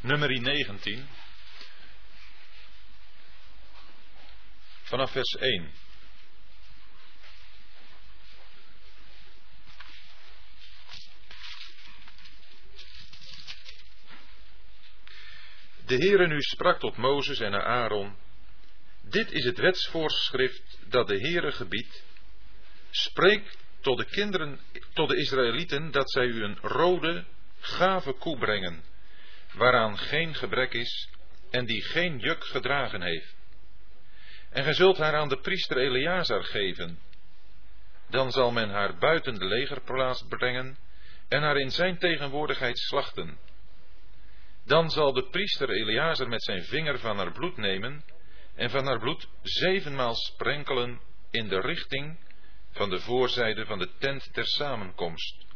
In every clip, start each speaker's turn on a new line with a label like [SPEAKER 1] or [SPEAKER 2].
[SPEAKER 1] nummer 19, vanaf vers 1. De Heere nu sprak tot Mozes en naar Aaron, dit is het wetsvoorschrift dat de Heere gebiedt. Spreek tot de kinderen, tot de Israëlieten, dat zij u een rode, gave koe brengen, waaraan geen gebrek is en die geen juk gedragen heeft. En gij zult haar aan de priester Eleazar geven. Dan zal men haar buiten de legerplaats brengen en haar in zijn tegenwoordigheid slachten. Dan zal de priester Eleazar met zijn vinger van haar bloed nemen en van haar bloed zevenmaal sprenkelen in de richting van de voorzijde van de tent ter samenkomst.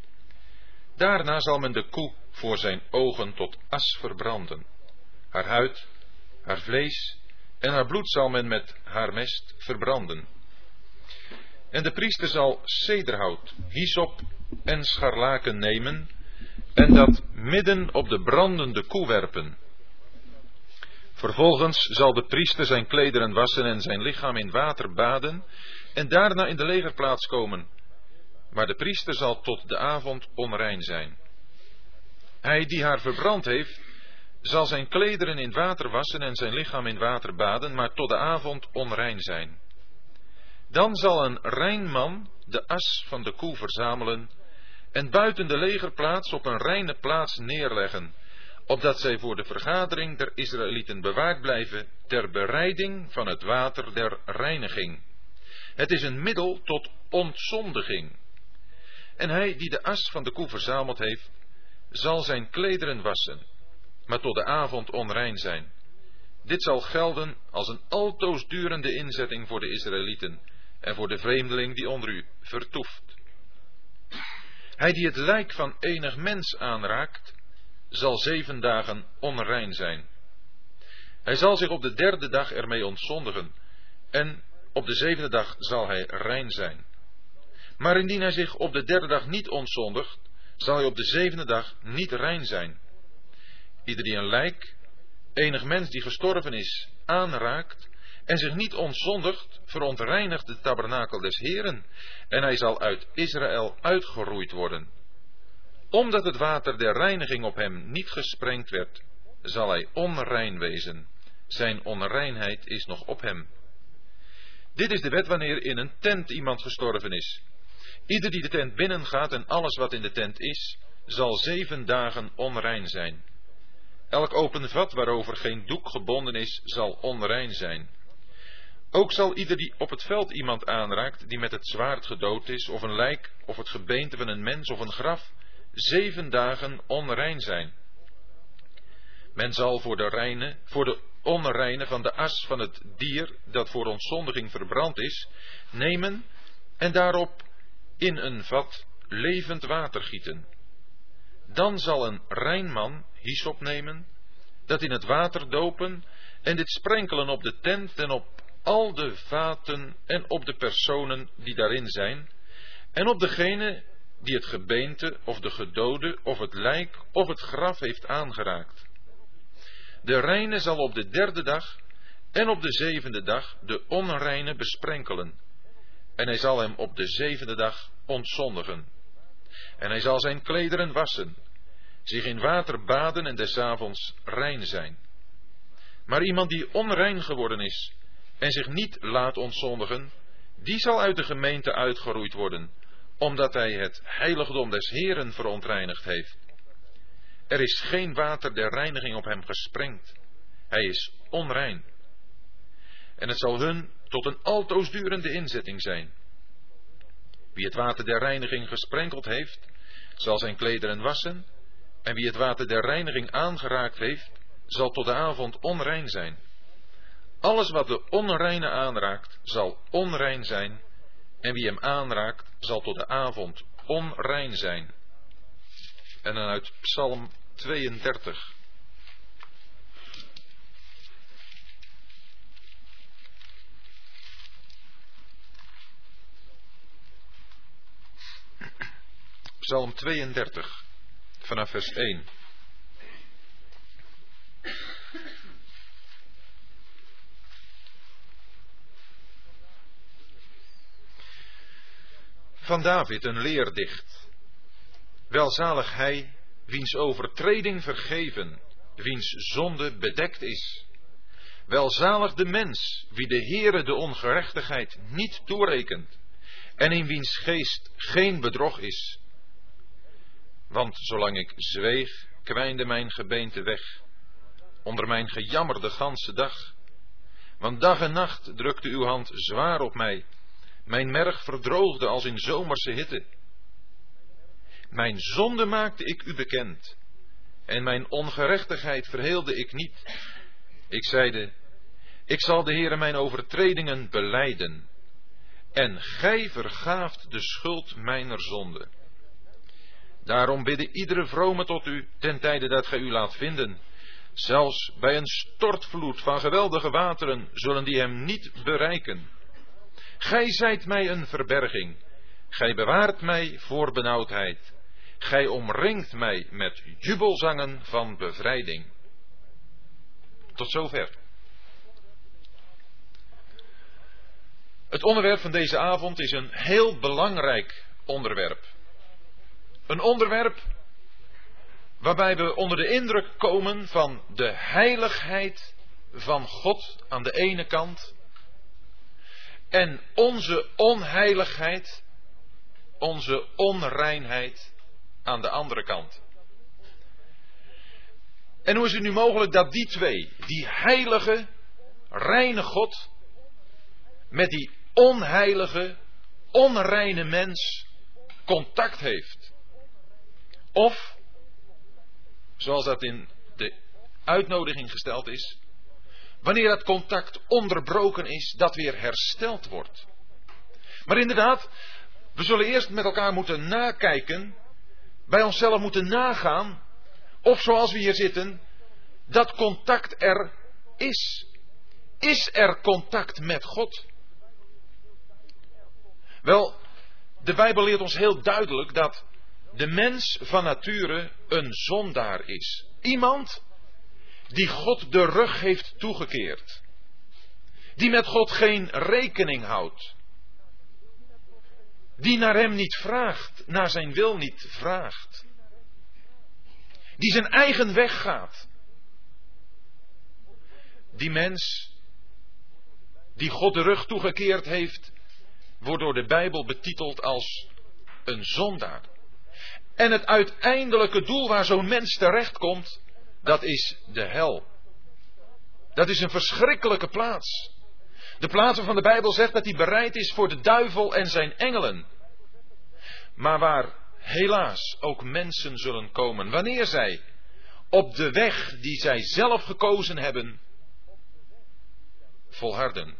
[SPEAKER 1] Daarna zal men de koe voor zijn ogen tot as verbranden. Haar huid, haar vlees en haar bloed zal men met haar mest verbranden. En de priester zal cederhout, hyssop en scharlaken nemen en dat midden op de brandende koe werpen. Vervolgens zal de priester zijn klederen wassen en zijn lichaam in water baden en daarna in de legerplaats komen. Maar de priester zal tot de avond onrein zijn. Hij die haar verbrand heeft, zal zijn klederen in water wassen en zijn lichaam in water baden, maar tot de avond onrein zijn. Dan zal een rein man de as van de koe verzamelen en buiten de legerplaats op een reine plaats neerleggen, opdat zij voor de vergadering der Israëlieten bewaard blijven ter bereiding van het water der reiniging. Het is een middel tot ontzondiging. En hij die de as van de koe verzameld heeft, zal zijn klederen wassen, maar tot de avond onrein zijn. Dit zal gelden als een altoos durende inzetting voor de Israëlieten en voor de vreemdeling die onder u vertoeft. Hij die het lijk van enig mens aanraakt, zal zeven dagen onrein zijn. Hij zal zich op de derde dag ermee ontzondigen en op de zevende dag zal hij rein zijn. Maar indien hij zich op de derde dag niet ontzondigt, zal hij op de zevende dag niet rein zijn. Ieder die een lijk, enig mens die gestorven is, aanraakt en zich niet ontzondigt, verontreinigt de tabernakel des Heren en hij zal uit Israël uitgeroeid worden. Omdat het water der reiniging op hem niet gesprengd werd, zal hij onrein wezen. Zijn onreinheid is nog op hem. Dit is de wet wanneer in een tent iemand gestorven is. Ieder die de tent binnengaat en alles wat in de tent is, zal zeven dagen onrein zijn. Elk open vat waarover geen doek gebonden is, zal onrein zijn. Ook zal ieder die op het veld iemand aanraakt, die met het zwaard gedood is, of een lijk, of het gebeente van een mens, of een graf, zeven dagen onrein zijn. Men zal voor de reine, voor de onreine van de as van het dier dat voor ontzondiging verbrand is, nemen en daarop in een vat levend water gieten. Dan zal een rein man hyssop nemen, dat in het water dopen en dit sprenkelen op de tent en op al de vaten en op de personen die daarin zijn, en op degene die het gebeente of de gedode of het lijk of het graf heeft aangeraakt. De reine zal op de derde dag en op de zevende dag de onreine besprenkelen. En hij zal hem op de zevende dag ontzondigen. En hij zal zijn klederen wassen, zich in water baden en des avonds rein zijn. Maar iemand die onrein geworden is en zich niet laat ontzondigen, die zal uit de gemeente uitgeroeid worden, omdat hij het heiligdom des Heren verontreinigd heeft. Er is geen water der reiniging op hem gesprengd. Hij is onrein. En het zal hun tot een altoosdurende inzetting zijn. Wie het water der reiniging gesprenkeld heeft, zal zijn klederen wassen, en wie het water der reiniging aangeraakt heeft, zal tot de avond onrein zijn. Alles wat de onreine aanraakt, zal onrein zijn, en wie hem aanraakt, zal tot de avond onrein zijn. En dan uit Psalm 32. Psalm 32, vanaf vers 1. Van David een leerdicht. Welzalig hij, wiens overtreding vergeven, wiens zonde bedekt is. Welzalig de mens, wie de Heere de ongerechtigheid niet toerekent, en in wiens geest geen bedrog is. Want zolang ik zweeg, kwijnde mijn gebeente weg, onder mijn gejammer de ganse dag. Want dag en nacht drukte uw hand zwaar op mij, mijn merg verdroogde als in zomerse hitte. Mijn zonde maakte ik u bekend, en mijn ongerechtigheid verheelde ik niet. Ik zeide, ik zal de Heere mijn overtredingen beleiden, en gij vergaaft de schuld mijner zonde. Daarom bidden iedere vrome tot u, ten tijde dat gij u laat vinden. Zelfs bij een stortvloed van geweldige wateren zullen die hem niet bereiken. Gij zijt mij een verberging, gij bewaart mij voor benauwdheid, gij omringt mij met jubelzangen van bevrijding. Tot zover. Het onderwerp van deze avond is een heel belangrijk onderwerp. Een onderwerp waarbij we onder de indruk komen van de heiligheid van God aan de ene kant en onze onheiligheid, onze onreinheid aan de andere kant. En hoe is het nu mogelijk dat die twee, die heilige, reine God, met die onheilige, onreine mens contact heeft? Of, zoals dat in de uitnodiging gesteld is, wanneer dat contact onderbroken is, dat weer hersteld wordt. Maar inderdaad, we zullen eerst met elkaar moeten nakijken, bij onszelf moeten nagaan, of zoals we hier zitten, dat contact er is. Is er contact met God? Wel, de Bijbel leert ons heel duidelijk dat de mens van nature een zondaar is. Iemand die God de rug heeft toegekeerd. Die met God geen rekening houdt. Die naar hem niet vraagt, naar zijn wil niet vraagt. Die zijn eigen weg gaat. Die mens die God de rug toegekeerd heeft, wordt door de Bijbel betiteld als een zondaar. En het uiteindelijke doel waar zo'n mens terechtkomt, dat is de hel. Dat is een verschrikkelijke plaats. De plaats waarvan de Bijbel zegt dat hij bereid is voor de duivel en zijn engelen. Maar waar helaas ook mensen zullen komen wanneer zij op de weg die zij zelf gekozen hebben volharden.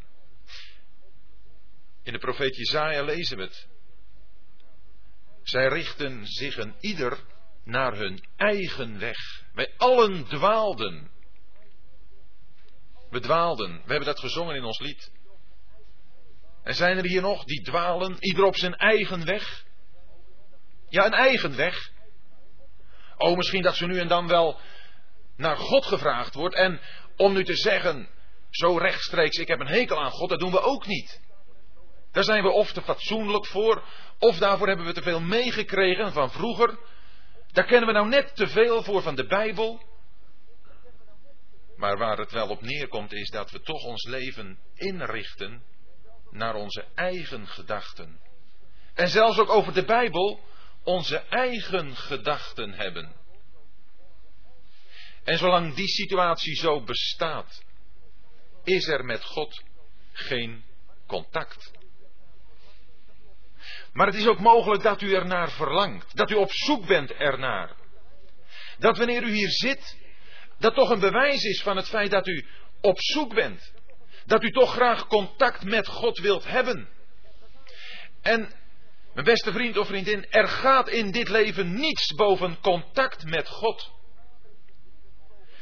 [SPEAKER 1] In de profeet Jezaja lezen we het. Zij richten zich een ieder naar hun eigen weg. Wij allen dwaalden. We dwaalden. We hebben dat gezongen in ons lied. En zijn er hier nog die dwalen, ieder op zijn eigen weg? Ja, een eigen weg. Oh, misschien dat ze nu en dan wel naar God gevraagd wordt. En om nu te zeggen, zo rechtstreeks, ik heb een hekel aan God, dat doen we ook niet. Daar zijn we of te fatsoenlijk voor, of daarvoor hebben we te veel meegekregen van vroeger. Daar kennen we nou net te veel voor van de Bijbel. Maar waar het wel op neerkomt is dat we toch ons leven inrichten naar onze eigen gedachten. En zelfs ook over de Bijbel onze eigen gedachten hebben. En zolang die situatie zo bestaat, is er met God geen contact. Maar het is ook mogelijk dat u ernaar verlangt. Dat u op zoek bent ernaar. Dat wanneer u hier zit, dat toch een bewijs is van het feit dat u op zoek bent. Dat u toch graag contact met God wilt hebben. En, mijn beste vriend of vriendin, er gaat in dit leven niets boven contact met God.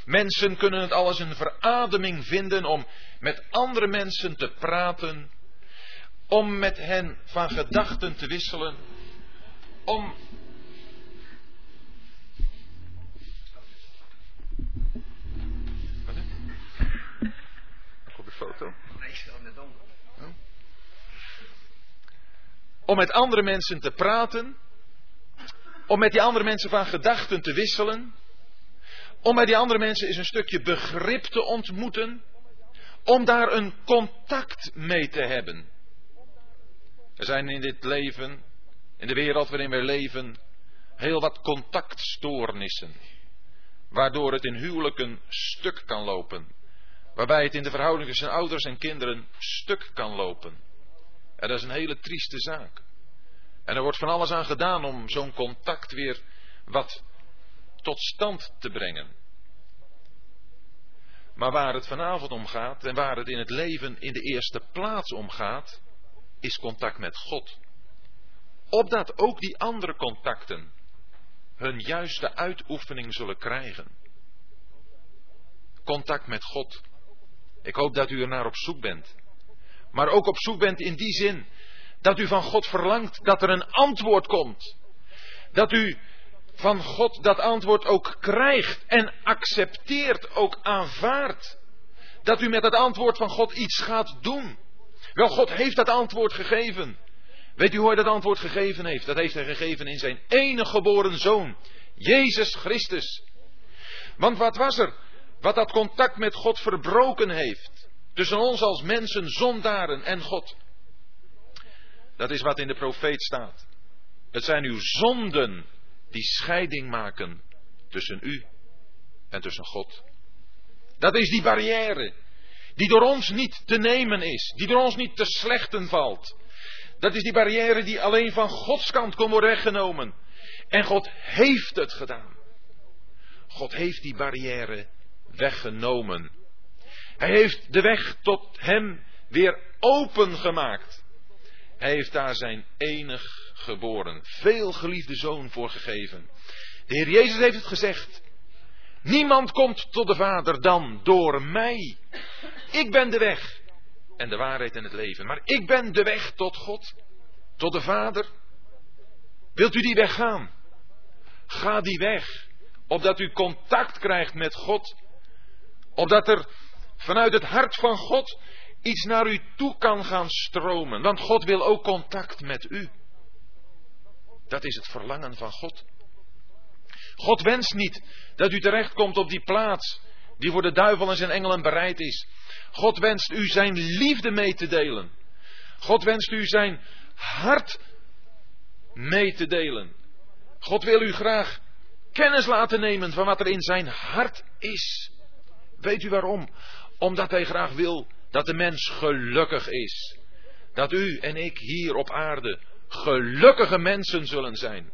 [SPEAKER 1] Mensen kunnen het alles een verademing vinden om met andere mensen te praten, om met hen van gedachten te wisselen, om foto. om met andere mensen te praten, om met die andere mensen van gedachten te wisselen, om bij die andere mensen eens een stukje begrip te ontmoeten, om daar een contact mee te hebben. Er zijn in dit leven, in de wereld waarin we leven, heel wat contactstoornissen, waardoor het in huwelijken stuk kan lopen, waarbij het in de verhouding tussen ouders en kinderen stuk kan lopen. En dat is een hele trieste zaak. En er wordt van alles aan gedaan om zo'n contact weer wat tot stand te brengen. Maar waar het vanavond om gaat en waar het in het leven in de eerste plaats om gaat, is contact met God. Opdat ook die andere contacten hun juiste uitoefening zullen krijgen. Contact met God. Ik hoop dat u er naar op zoek bent. Maar ook op zoek bent in die zin dat u van God verlangt dat er een antwoord komt. Dat u van God dat antwoord ook krijgt en accepteert, ook aanvaardt. Dat u met het antwoord van God iets gaat doen. Wel, God heeft dat antwoord gegeven. Weet u hoe hij dat antwoord gegeven heeft? Dat heeft hij gegeven in zijn enige geboren zoon, Jezus Christus. Want wat was er? Wat dat contact met God verbroken heeft. Tussen ons als mensen, zondaren en God. Dat is wat in de profeet staat. Het zijn uw zonden die scheiding maken tussen u en tussen God. Dat is die barrière die door ons niet te nemen is, die door ons niet te slechten valt. Dat is die barrière die alleen van Gods kant kon worden weggenomen. En God heeft het gedaan. God heeft die barrière weggenomen. Hij heeft de weg tot Hem weer opengemaakt. Hij heeft daar zijn enig geboren, veel geliefde zoon voor gegeven. De Heer Jezus heeft het gezegd. Niemand komt tot de Vader dan door mij. Ik ben de weg en de waarheid en het leven. Maar ik ben de weg tot God, tot de Vader. Wilt u die weg gaan? Ga die weg, opdat u contact krijgt met God. Opdat er vanuit het hart van God iets naar u toe kan gaan stromen. Want God wil ook contact met u. Dat is het verlangen van God. God wenst niet dat u terechtkomt op die plaats die voor de duivel en zijn engelen bereid is. God wenst u zijn liefde mee te delen. God wenst u zijn hart mee te delen. God wil u graag kennis laten nemen van wat er in zijn hart is. Weet u waarom? Omdat hij graag wil dat de mens gelukkig is. Dat u en ik hier op aarde gelukkige mensen zullen zijn.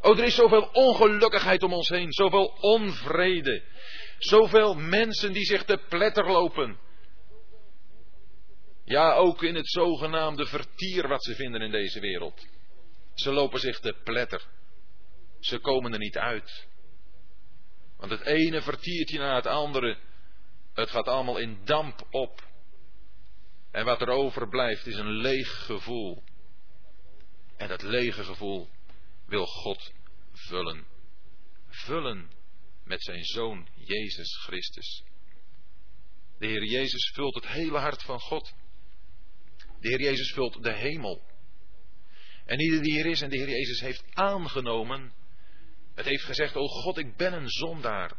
[SPEAKER 1] Oh, er is zoveel ongelukkigheid om ons heen, zoveel onvrede, zoveel mensen die zich te pletter lopen. Ja, ook in het zogenaamde vertier wat ze vinden in deze wereld. Ze lopen zich te pletter. Ze komen er niet uit. Want het ene vertiertje na het andere, het gaat allemaal in damp op. En wat er overblijft is een leeg gevoel. En dat lege gevoel wil God vullen. Vullen met zijn zoon Jezus Christus. De Heer Jezus vult het hele hart van God. De Heer Jezus vult de hemel. En ieder die hier is en de Heer Jezus heeft aangenomen, het heeft gezegd, o God, ik ben een zondaar.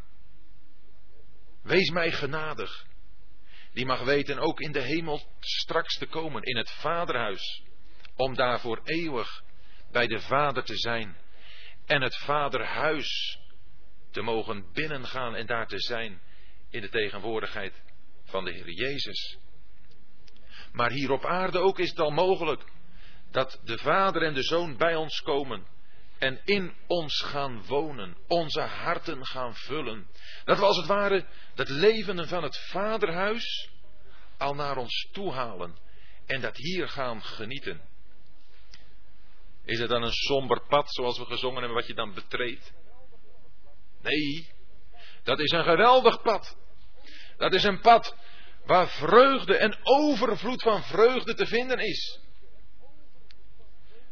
[SPEAKER 1] Wees mij genadig. Die mag weten ook in de hemel straks te komen, in het vaderhuis om daar voor eeuwig bij de Vader te zijn en het Vaderhuis te mogen binnengaan en daar te zijn in de tegenwoordigheid van de Heer Jezus. Maar hier op aarde ook is het al mogelijk dat de Vader en de Zoon bij ons komen en in ons gaan wonen, onze harten gaan vullen. Dat we als het ware dat leven van het Vaderhuis al naar ons toe halen en dat hier gaan genieten. Is het dan een somber pad zoals we gezongen hebben wat je dan betreedt? Nee, dat is een geweldig pad. Dat is een pad waar vreugde en overvloed van vreugde te vinden is.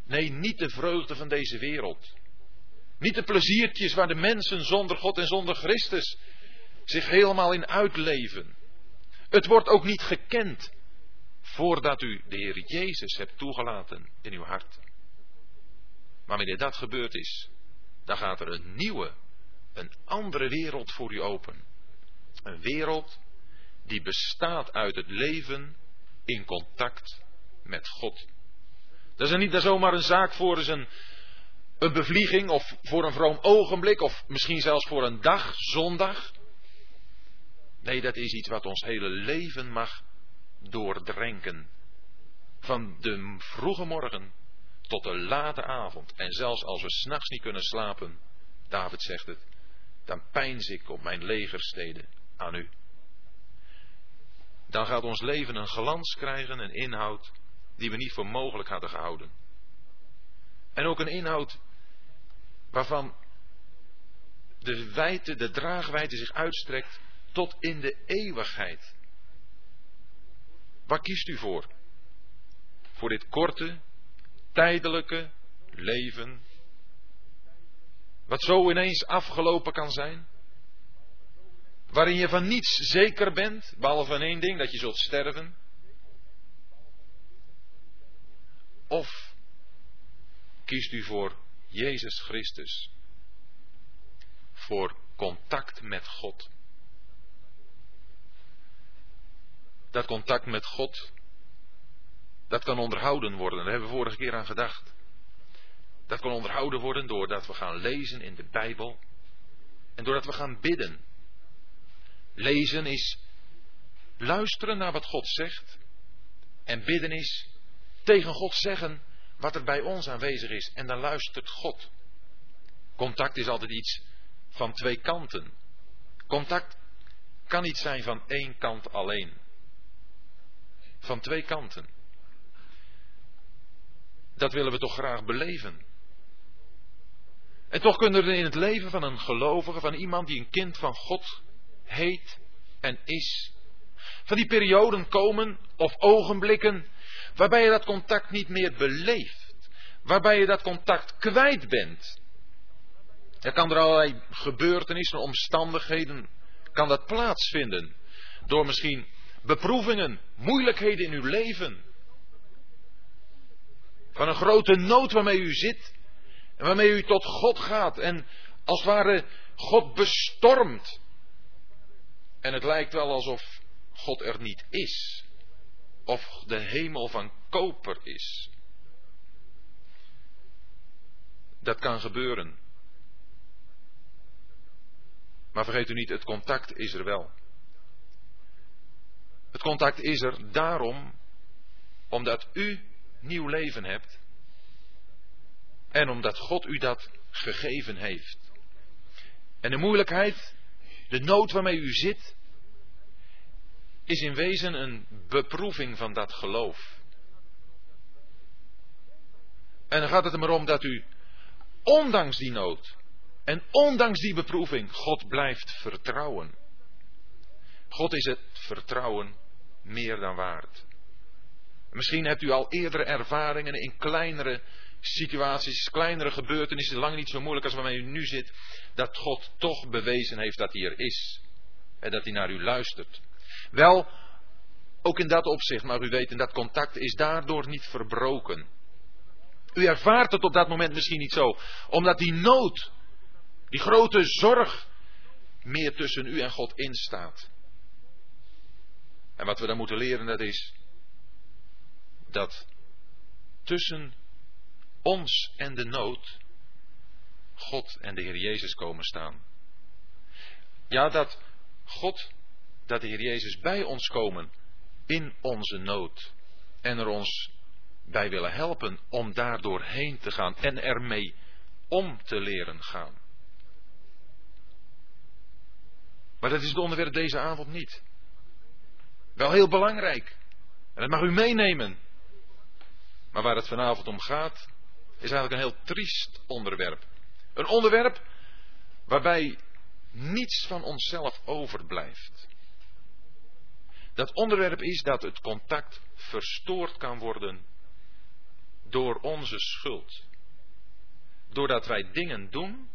[SPEAKER 1] Nee, niet de vreugde van deze wereld. Niet de pleziertjes waar de mensen zonder God en zonder Christus zich helemaal in uitleven. Het wordt ook niet gekend voordat u de Heer Jezus hebt toegelaten in uw hart. Maar wanneer dat gebeurd is, dan gaat er een nieuwe, een andere wereld voor u open. Een wereld die bestaat uit het leven in contact met God. Dat is niet zomaar een zaak voor eens een, een bevlieging of voor een vroom ogenblik of misschien zelfs voor een dag, zondag. Nee, dat is iets wat ons hele leven mag doordrenken. Van de vroege morgen tot de late avond. En zelfs als we s'nachts niet kunnen slapen, David zegt het, dan pijns ik op mijn legersteden aan u. Dan gaat ons leven een glans krijgen, een inhoud die we niet voor mogelijk hadden gehouden. En ook een inhoud waarvan de wijte, de draagwijte zich uitstrekt tot in de eeuwigheid. Waar kiest u voor? Voor dit korte, tijdelijke leven, wat zo ineens afgelopen kan zijn? Waarin je van niets zeker bent, behalve van één ding, dat je zult sterven? Of kiest u voor Jezus Christus? Voor contact met God? Dat contact met God, dat kan onderhouden worden. Daar hebben we vorige keer aan gedacht. Dat kan onderhouden worden doordat we gaan lezen in de Bijbel en doordat we gaan bidden. Lezen is luisteren naar wat God zegt en bidden is tegen God zeggen wat er bij ons aanwezig is en dan luistert God. Contact is altijd iets van twee kanten. Contact kan niet zijn van één kant alleen. Van twee kanten. Dat willen we toch graag beleven. En toch kunnen er in het leven van een gelovige, van iemand die een kind van God heet en is, van die perioden komen of ogenblikken waarbij je dat contact niet meer beleeft, waarbij je dat contact kwijt bent. Er kan er allerlei gebeurtenissen, omstandigheden, kan dat plaatsvinden. Door misschien beproevingen, moeilijkheden in uw leven. Van een grote nood waarmee u zit. En waarmee u tot God gaat. En als het ware God bestormt. En het lijkt wel alsof God er niet is. Of de hemel van koper is. Dat kan gebeuren. Maar vergeet u niet, het contact is er wel. Het contact is er daarom omdat u nieuw leven hebt en omdat God u dat gegeven heeft. En de moeilijkheid, de nood waarmee u zit, is in wezen een beproeving van dat geloof. En dan gaat het er maar om dat u, ondanks die nood en ondanks die beproeving, God blijft vertrouwen. God is het vertrouwen meer dan waard. Misschien hebt u al eerdere ervaringen in kleinere situaties, kleinere gebeurtenissen, lang niet zo moeilijk als waarmee u nu zit, dat God toch bewezen heeft dat hij er is. En dat hij naar u luistert. Wel, ook in dat opzicht, maar u weet, dat contact is daardoor niet verbroken. U ervaart het op dat moment misschien niet zo, omdat die nood, die grote zorg, meer tussen u en God instaat. En wat we dan moeten leren, dat is dat tussen ons en de nood God en de Heer Jezus komen staan. Ja, dat God, dat de Heer Jezus bij ons komen in onze nood en er ons bij willen helpen om daar doorheen te gaan en ermee om te leren gaan. Maar dat is het onderwerp deze avond niet. Wel heel belangrijk. En dat mag u meenemen. Maar waar het vanavond om gaat, is eigenlijk een heel triest onderwerp. Een onderwerp waarbij niets van onszelf overblijft. Dat onderwerp is dat het contact verstoord kan worden door onze schuld. Doordat wij dingen doen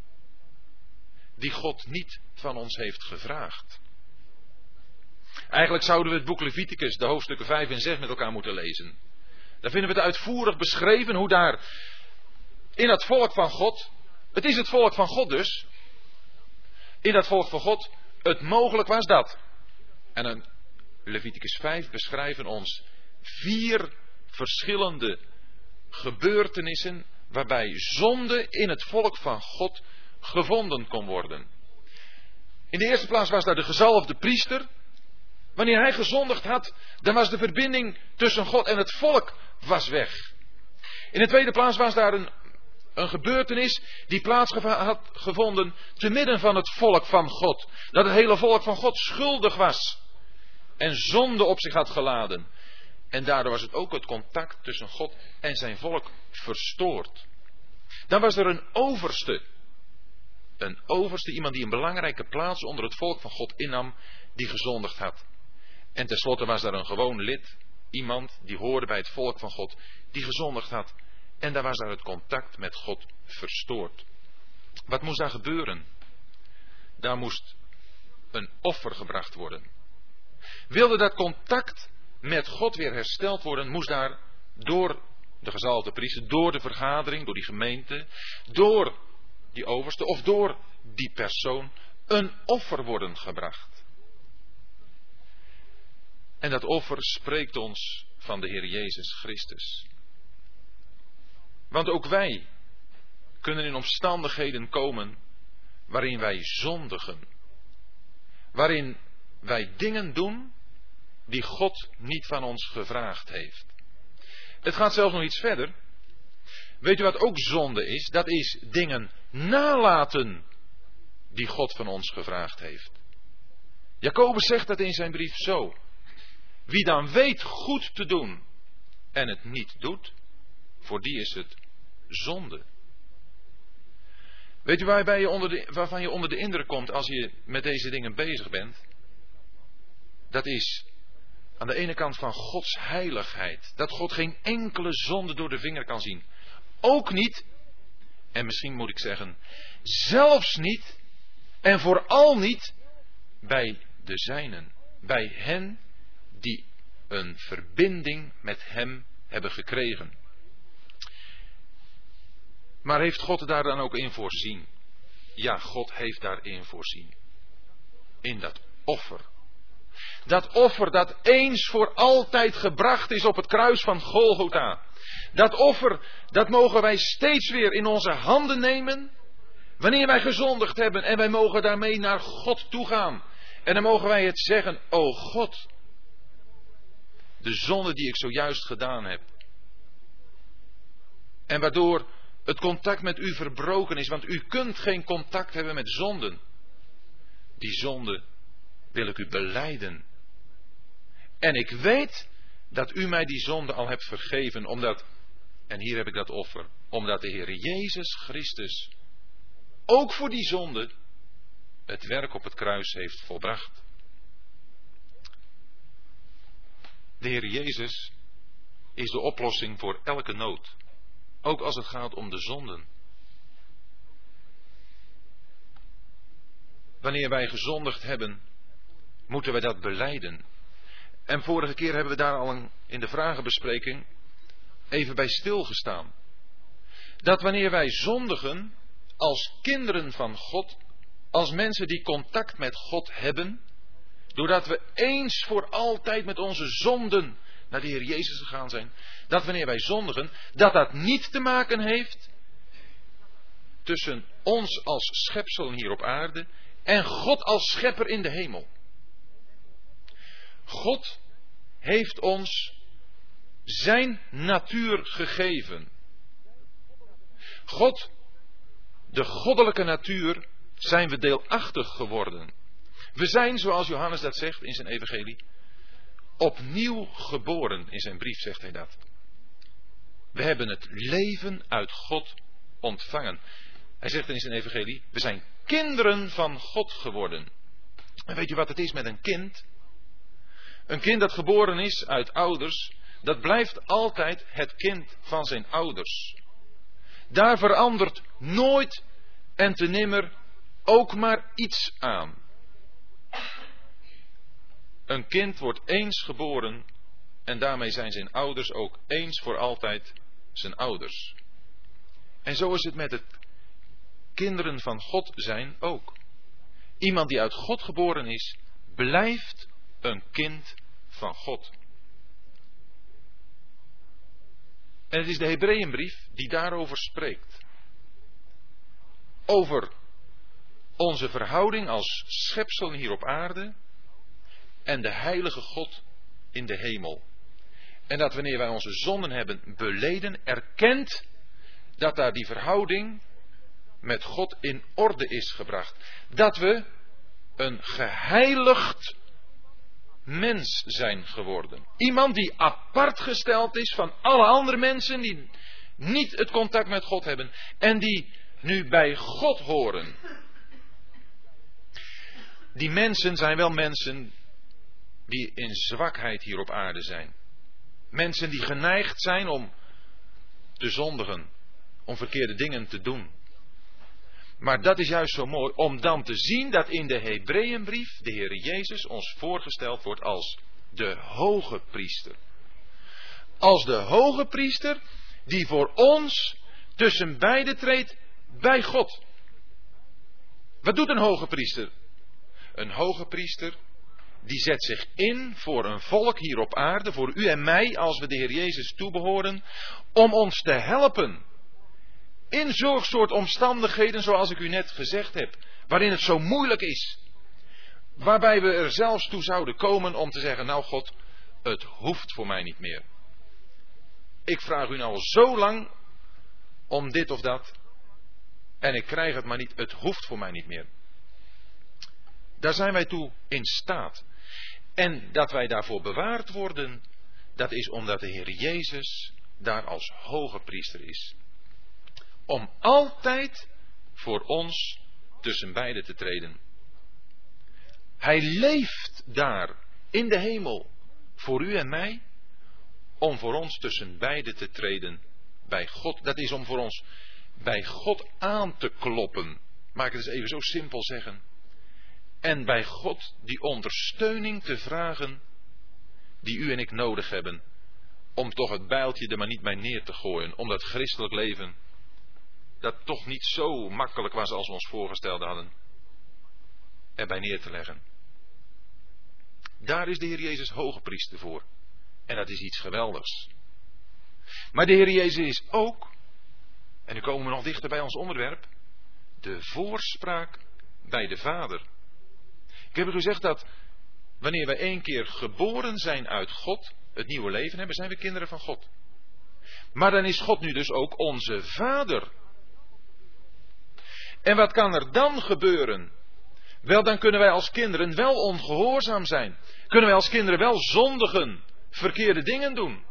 [SPEAKER 1] die God niet van ons heeft gevraagd. Eigenlijk zouden we het boek Leviticus, de hoofdstukken 5 en 6 met elkaar moeten lezen. Daar vinden we het uitvoerig beschreven hoe daar in het volk van God, het is het volk van God dus, in dat volk van God, het mogelijk was dat. En in Leviticus 5 beschrijven ons vier verschillende gebeurtenissen waarbij zonde in het volk van God gevonden kon worden. In de eerste plaats was daar de gezalfde priester. Wanneer hij gezondigd had, dan was de verbinding tussen God en het volk was weg. In de tweede plaats was daar een, een gebeurtenis die plaats had gevonden te midden van het volk van God. Dat het hele volk van God schuldig was en zonde op zich had geladen. En daardoor was het ook het contact tussen God en zijn volk verstoord. Dan was er een overste. Een overste, iemand die een belangrijke plaats onder het volk van God innam, die gezondigd had. En tenslotte was daar een gewoon lid, iemand die hoorde bij het volk van God, die gezondigd had. En daar was daar het contact met God verstoord. Wat moest daar gebeuren? Daar moest een offer gebracht worden. Wilde dat contact met God weer hersteld worden, moest daar door de gezalfde priester, door de vergadering, door die gemeente, door die overste of door die persoon een offer worden gebracht. En dat offer spreekt ons van de Heer Jezus Christus. Want ook wij kunnen in omstandigheden komen waarin wij zondigen. Waarin wij dingen doen die God niet van ons gevraagd heeft. Het gaat zelfs nog iets verder. Weet u wat ook zonde is? Dat is dingen nalaten die God van ons gevraagd heeft. Jacobus zegt dat in zijn brief zo. Wie dan weet goed te doen en het niet doet, voor die is het zonde. Weet u waarbij je onder de, waarvan je onder de indruk komt als je met deze dingen bezig bent? Dat is aan de ene kant van Gods heiligheid. Dat God geen enkele zonde door de vinger kan zien. Ook niet, en misschien moet ik zeggen, zelfs niet, en vooral niet bij de zijnen. Bij hen die een verbinding met Hem hebben gekregen. Maar heeft God daar dan ook in voorzien? Ja, God heeft daarin voorzien. In dat offer dat offer dat eens voor altijd gebracht is op het kruis van Golgotha. Dat offer, dat mogen wij steeds weer in onze handen nemen. Wanneer wij gezondigd hebben en wij mogen daarmee naar God toe gaan. En dan mogen wij het zeggen, o God, de zonde die ik zojuist gedaan heb. En waardoor het contact met u verbroken is, want u kunt geen contact hebben met zonden. Die zonde wil ik u beleiden en ik weet dat u mij die zonde al hebt vergeven, omdat, en hier heb ik dat offer, omdat de Heer Jezus Christus ook voor die zonde het werk op het kruis heeft volbracht. De Heer Jezus is de oplossing voor elke nood, ook als het gaat om de zonden. Wanneer wij gezondigd hebben, moeten wij dat beleiden en vorige keer hebben we daar al in de vragenbespreking even bij stilgestaan. Dat wanneer wij zondigen als kinderen van God, als mensen die contact met God hebben, doordat we eens voor altijd met onze zonden naar de Heer Jezus gegaan zijn, dat wanneer wij zondigen, dat dat niet te maken heeft tussen ons als schepselen hier op aarde en God als schepper in de hemel. God heeft ons zijn natuur gegeven. God, de goddelijke natuur, zijn we deelachtig geworden. We zijn, zoals Johannes dat zegt in zijn evangelie, opnieuw geboren. In zijn brief zegt hij dat. We hebben het leven uit God ontvangen. Hij zegt in zijn evangelie, we zijn kinderen van God geworden. En weet je wat het is met een kind? Een kind dat geboren is uit ouders, dat blijft altijd het kind van zijn ouders. Daar verandert nooit en te nimmer ook maar iets aan. Een kind wordt eens geboren en daarmee zijn zijn ouders ook eens voor altijd zijn ouders. En zo is het met het kinderen van God zijn ook. Iemand die uit God geboren is, blijft een kind van God. En het is de Hebreeënbrief die daarover spreekt. Over onze verhouding als schepsel hier op aarde en de heilige God in de hemel. En dat wanneer wij onze zonden hebben beleden, erkent dat daar die verhouding met God in orde is gebracht. Dat we een geheiligd mens zijn geworden. Iemand die apart gesteld is van alle andere mensen die niet het contact met God hebben en die nu bij God horen. Die mensen zijn wel mensen die in zwakheid hier op aarde zijn. Mensen die geneigd zijn om te zondigen, om verkeerde dingen te doen. Maar dat is juist zo mooi om dan te zien dat in de Hebreeënbrief de Heer Jezus ons voorgesteld wordt als de hoge priester. Als de hoge priester die voor ons tussen beiden treedt bij God. Wat doet een hoge priester? Een hoge priester die zet zich in voor een volk hier op aarde, voor u en mij, als we de Heer Jezus toebehoren, om ons te helpen in zo'n soort omstandigheden zoals ik u net gezegd heb, waarin het zo moeilijk is. Waarbij we er zelfs toe zouden komen om te zeggen, nou God, het hoeft voor mij niet meer. Ik vraag u nou al zo lang om dit of dat. En ik krijg het maar niet, het hoeft voor mij niet meer. Daar zijn wij toe in staat. En dat wij daarvoor bewaard worden, dat is omdat de Heer Jezus daar als hoge priester is om altijd voor ons tussen beiden te treden. Hij leeft daar in de hemel voor u en mij om voor ons tussen beiden te treden bij God. Dat is om voor ons bij God aan te kloppen. Maak het eens even zo simpel zeggen. En bij God die ondersteuning te vragen die u en ik nodig hebben. Om toch het bijltje er maar niet bij neer te gooien. Om dat christelijk leven dat toch niet zo makkelijk was als we ons voorgesteld hadden, erbij neer te leggen. Daar is de Heer Jezus hoge priester voor. En dat is iets geweldigs. Maar de Heer Jezus is ook, en nu komen we nog dichter bij ons onderwerp, de voorspraak bij de Vader. Ik heb u gezegd dat wanneer wij één keer geboren zijn uit God, het nieuwe leven hebben, zijn we kinderen van God. Maar dan is God nu dus ook onze Vader. En wat kan er dan gebeuren? Wel, dan kunnen wij als kinderen wel ongehoorzaam zijn. Kunnen wij als kinderen wel zondigen, verkeerde dingen doen.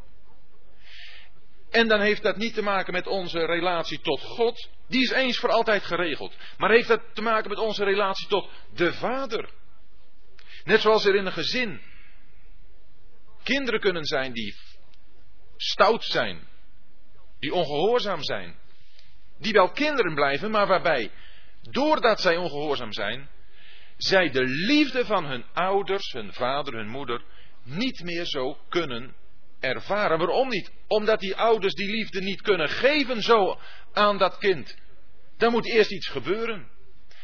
[SPEAKER 1] En dan heeft dat niet te maken met onze relatie tot God. Die is eens voor altijd geregeld. Maar heeft dat te maken met onze relatie tot de Vader. Net zoals er in een gezin kinderen kunnen zijn die stout zijn, die ongehoorzaam zijn, die wel kinderen blijven, maar waarbij, doordat zij ongehoorzaam zijn, zij de liefde van hun ouders, hun vader, hun moeder, niet meer zo kunnen ervaren. Waarom niet? Omdat die ouders die liefde niet kunnen geven zo aan dat kind. Dan moet eerst iets gebeuren.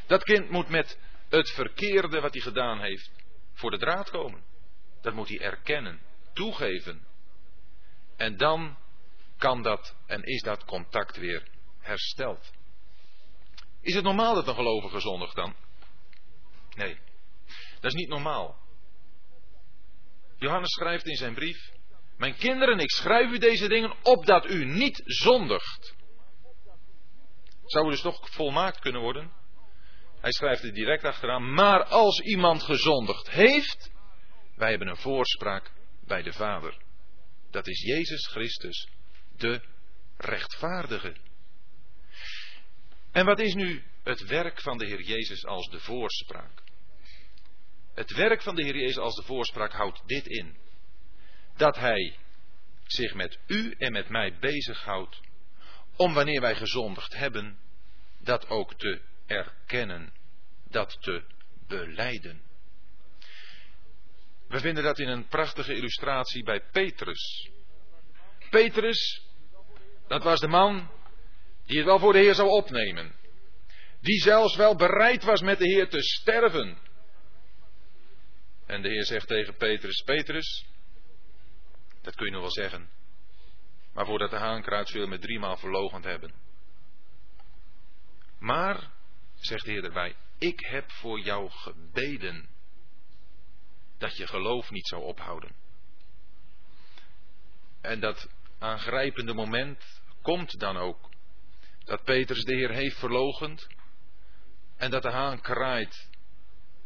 [SPEAKER 1] Dat kind moet met het verkeerde wat hij gedaan heeft voor de draad komen. Dat moet hij erkennen, toegeven. En dan kan dat en is dat contact weer hersteld. Is het normaal dat een gelovige zondigt dan? Nee, dat is niet normaal. Johannes schrijft in zijn brief: Mijn kinderen, ik schrijf u deze dingen opdat u niet zondigt. Zou dus toch volmaakt kunnen worden? Hij schrijft er direct achteraan: Maar als iemand gezondigd heeft, wij hebben een voorspraak bij de Vader. Dat is Jezus Christus, de rechtvaardige. En wat is nu het werk van de Heer Jezus als de voorspraak? Het werk van de Heer Jezus als de voorspraak houdt dit in. Dat Hij zich met u en met mij bezighoudt om wanneer wij gezondigd hebben, dat ook te erkennen, dat te beleiden. We vinden dat in een prachtige illustratie bij Petrus. Petrus, dat was de man Die het wel voor de Heer zou opnemen. Die zelfs wel bereid was met de Heer te sterven. En de Heer zegt tegen Petrus: Petrus, dat kun je nog wel zeggen. Maar voordat de haankruid zul je me driemaal verlogend hebben. Maar, zegt de Heer erbij, ik heb voor jou gebeden dat je geloof niet zou ophouden. En dat aangrijpende moment komt dan ook. Dat Petrus de Heer heeft verlogend en dat de haan kraait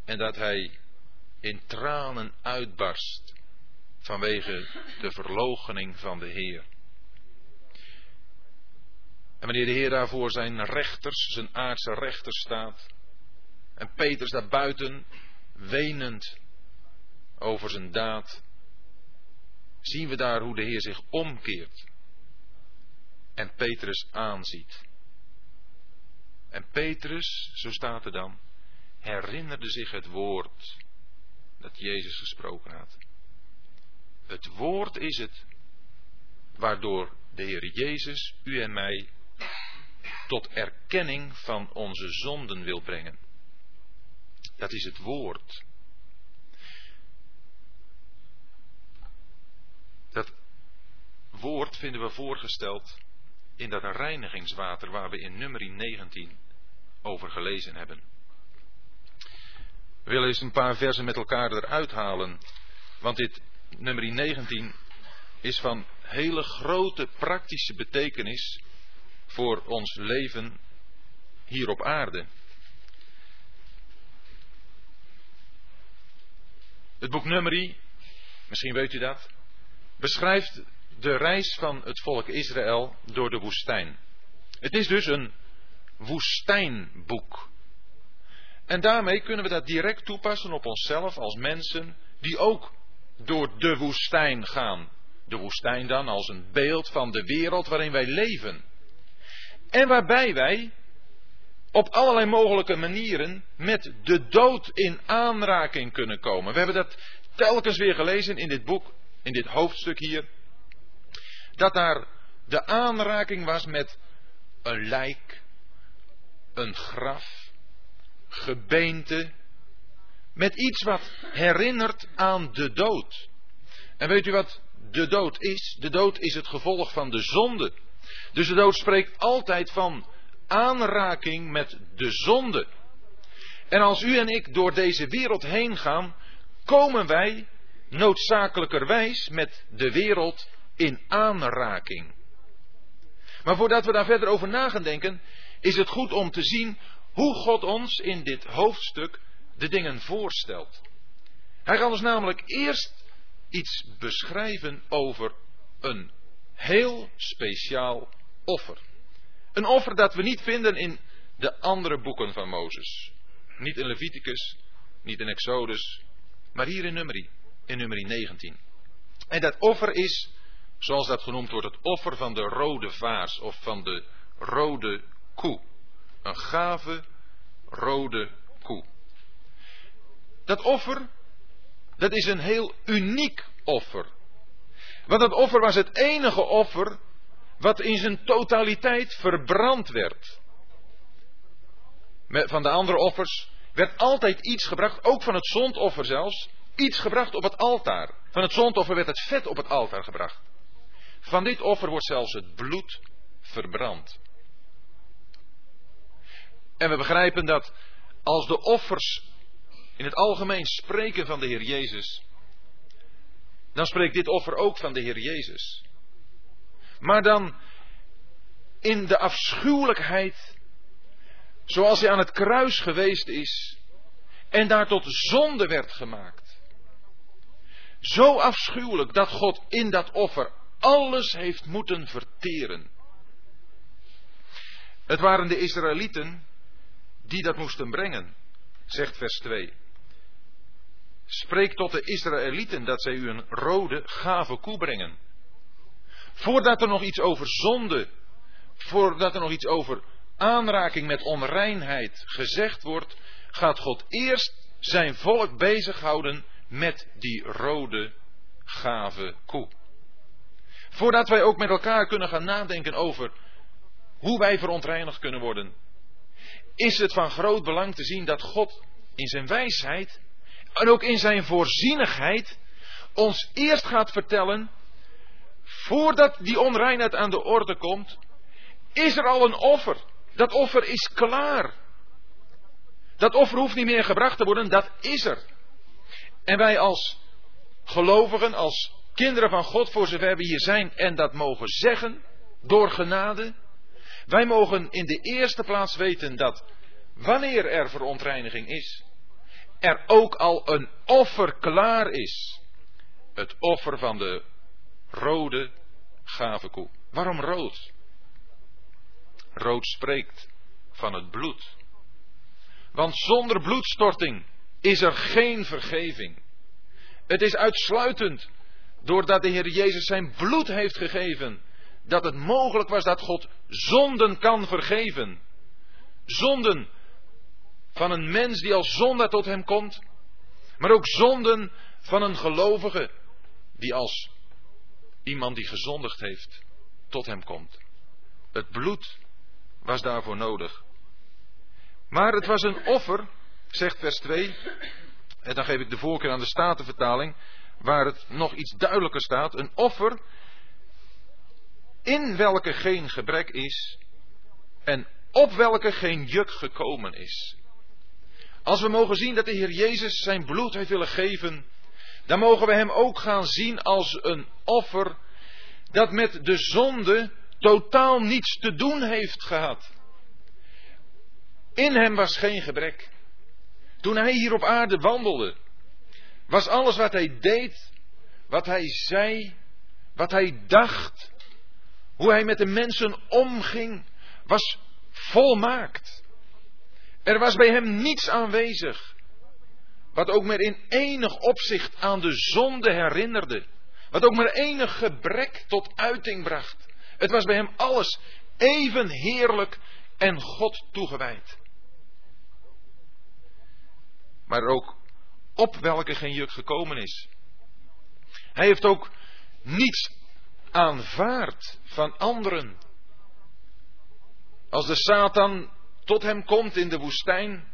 [SPEAKER 1] en dat hij in tranen uitbarst vanwege de verloochening van de Heer. En wanneer de Heer daar voor zijn rechters, zijn aardse rechters staat, en Petrus daar buiten, wenend over zijn daad, zien we daar hoe de Heer zich omkeert en Petrus aanziet. En Petrus, zo staat er dan, herinnerde zich het woord dat Jezus gesproken had. Het woord is het waardoor de Heer Jezus u en mij tot erkenning van onze zonden wil brengen. Dat is het woord. Dat woord vinden we voorgesteld in dat reinigingswater waar we in nummer 19 over gelezen hebben. We willen eens een paar versen met elkaar eruit halen, want dit nummer 19 is van hele grote praktische betekenis voor ons leven hier op aarde. Het boek Numeri, misschien weet u dat, beschrijft de reis van het volk Israël door de woestijn. Het is dus een woestijnboek. En daarmee kunnen we dat direct toepassen op onszelf als mensen die ook door de woestijn gaan. De woestijn dan als een beeld van de wereld waarin wij leven. En waarbij wij op allerlei mogelijke manieren met de dood in aanraking kunnen komen. We hebben dat telkens weer gelezen in dit boek, in dit hoofdstuk hier. Dat daar de aanraking was met een lijk, een graf, gebeente, met iets wat herinnert aan de dood. En weet u wat de dood is? De dood is het gevolg van de zonde. Dus de dood spreekt altijd van aanraking met de zonde. En als u en ik door deze wereld heen gaan, komen wij noodzakelijkerwijs met de wereld in aanraking. Maar voordat we daar verder over na gaan denken, is het goed om te zien hoe God ons in dit hoofdstuk de dingen voorstelt. Hij gaat ons namelijk eerst iets beschrijven over een heel speciaal offer. Een offer dat we niet vinden in de andere boeken van Mozes. Niet in Leviticus, niet in Exodus, maar hier in Numeri, in Numeri 19. En dat offer is, zoals dat genoemd wordt, het offer van de rode vaas of van de rode koe. Een gave rode koe. Dat offer, dat is een heel uniek offer. Want dat offer was het enige offer wat in zijn totaliteit verbrand werd. Van de andere offers werd altijd iets gebracht, ook van het zondoffer zelfs, iets gebracht op het altaar. Van het zondoffer werd het vet op het altaar gebracht. Van dit offer wordt zelfs het bloed verbrand. En we begrijpen dat als de offers in het algemeen spreken van de Heer Jezus, dan spreekt dit offer ook van de Heer Jezus. Maar dan in de afschuwelijkheid, zoals hij aan het kruis geweest is en daar tot zonde werd gemaakt. Zo afschuwelijk dat God in dat offer alles heeft moeten verteren. Het waren de Israëlieten die dat moesten brengen, zegt vers 2. Spreek tot de Israëlieten dat zij u een rode, gave koe brengen. Voordat er nog iets over zonde, voordat er nog iets over aanraking met onreinheid gezegd wordt, gaat God eerst zijn volk bezighouden met die rode, gave koe. Voordat wij ook met elkaar kunnen gaan nadenken over hoe wij verontreinigd kunnen worden, is het van groot belang te zien dat God in zijn wijsheid en ook in zijn voorzienigheid ons eerst gaat vertellen, voordat die onreinheid aan de orde komt, is er al een offer. Dat offer is klaar. Dat offer hoeft niet meer gebracht te worden, dat is er. En wij als gelovigen, als kinderen van God, voor zover we hier zijn en dat mogen zeggen, door genade, wij mogen in de eerste plaats weten dat wanneer er verontreiniging is, er ook al een offer klaar is. Het offer van de rode gavenkoe. Waarom rood? Rood spreekt van het bloed. Want zonder bloedstorting is er geen vergeving. Het is uitsluitend doordat de Heer Jezus zijn bloed heeft gegeven, dat het mogelijk was dat God zonden kan vergeven. Zonden van een mens die als zondaar tot hem komt, maar ook zonden van een gelovige die als iemand die gezondigd heeft tot hem komt. Het bloed was daarvoor nodig. Maar het was een offer, zegt vers 2, en dan geef ik de voorkeur aan de Statenvertaling, waar het nog iets duidelijker staat, een offer in welke geen gebrek is en op welke geen juk gekomen is. Als we mogen zien dat de Heer Jezus zijn bloed heeft willen geven, dan mogen we Hem ook gaan zien als een offer dat met de zonde totaal niets te doen heeft gehad. In Hem was geen gebrek. Toen Hij hier op aarde wandelde, was alles wat Hij deed, wat Hij zei, wat Hij dacht, hoe Hij met de mensen omging, was volmaakt. Er was bij hem niets aanwezig. Wat ook maar in enig opzicht aan de zonde herinnerde. Wat ook maar enig gebrek tot uiting bracht. Het was bij hem alles even heerlijk en God toegewijd. Maar ook op welke geen juk gekomen is. Hij heeft ook niets aanvaard van anderen. Als de Satan tot hem komt in de woestijn.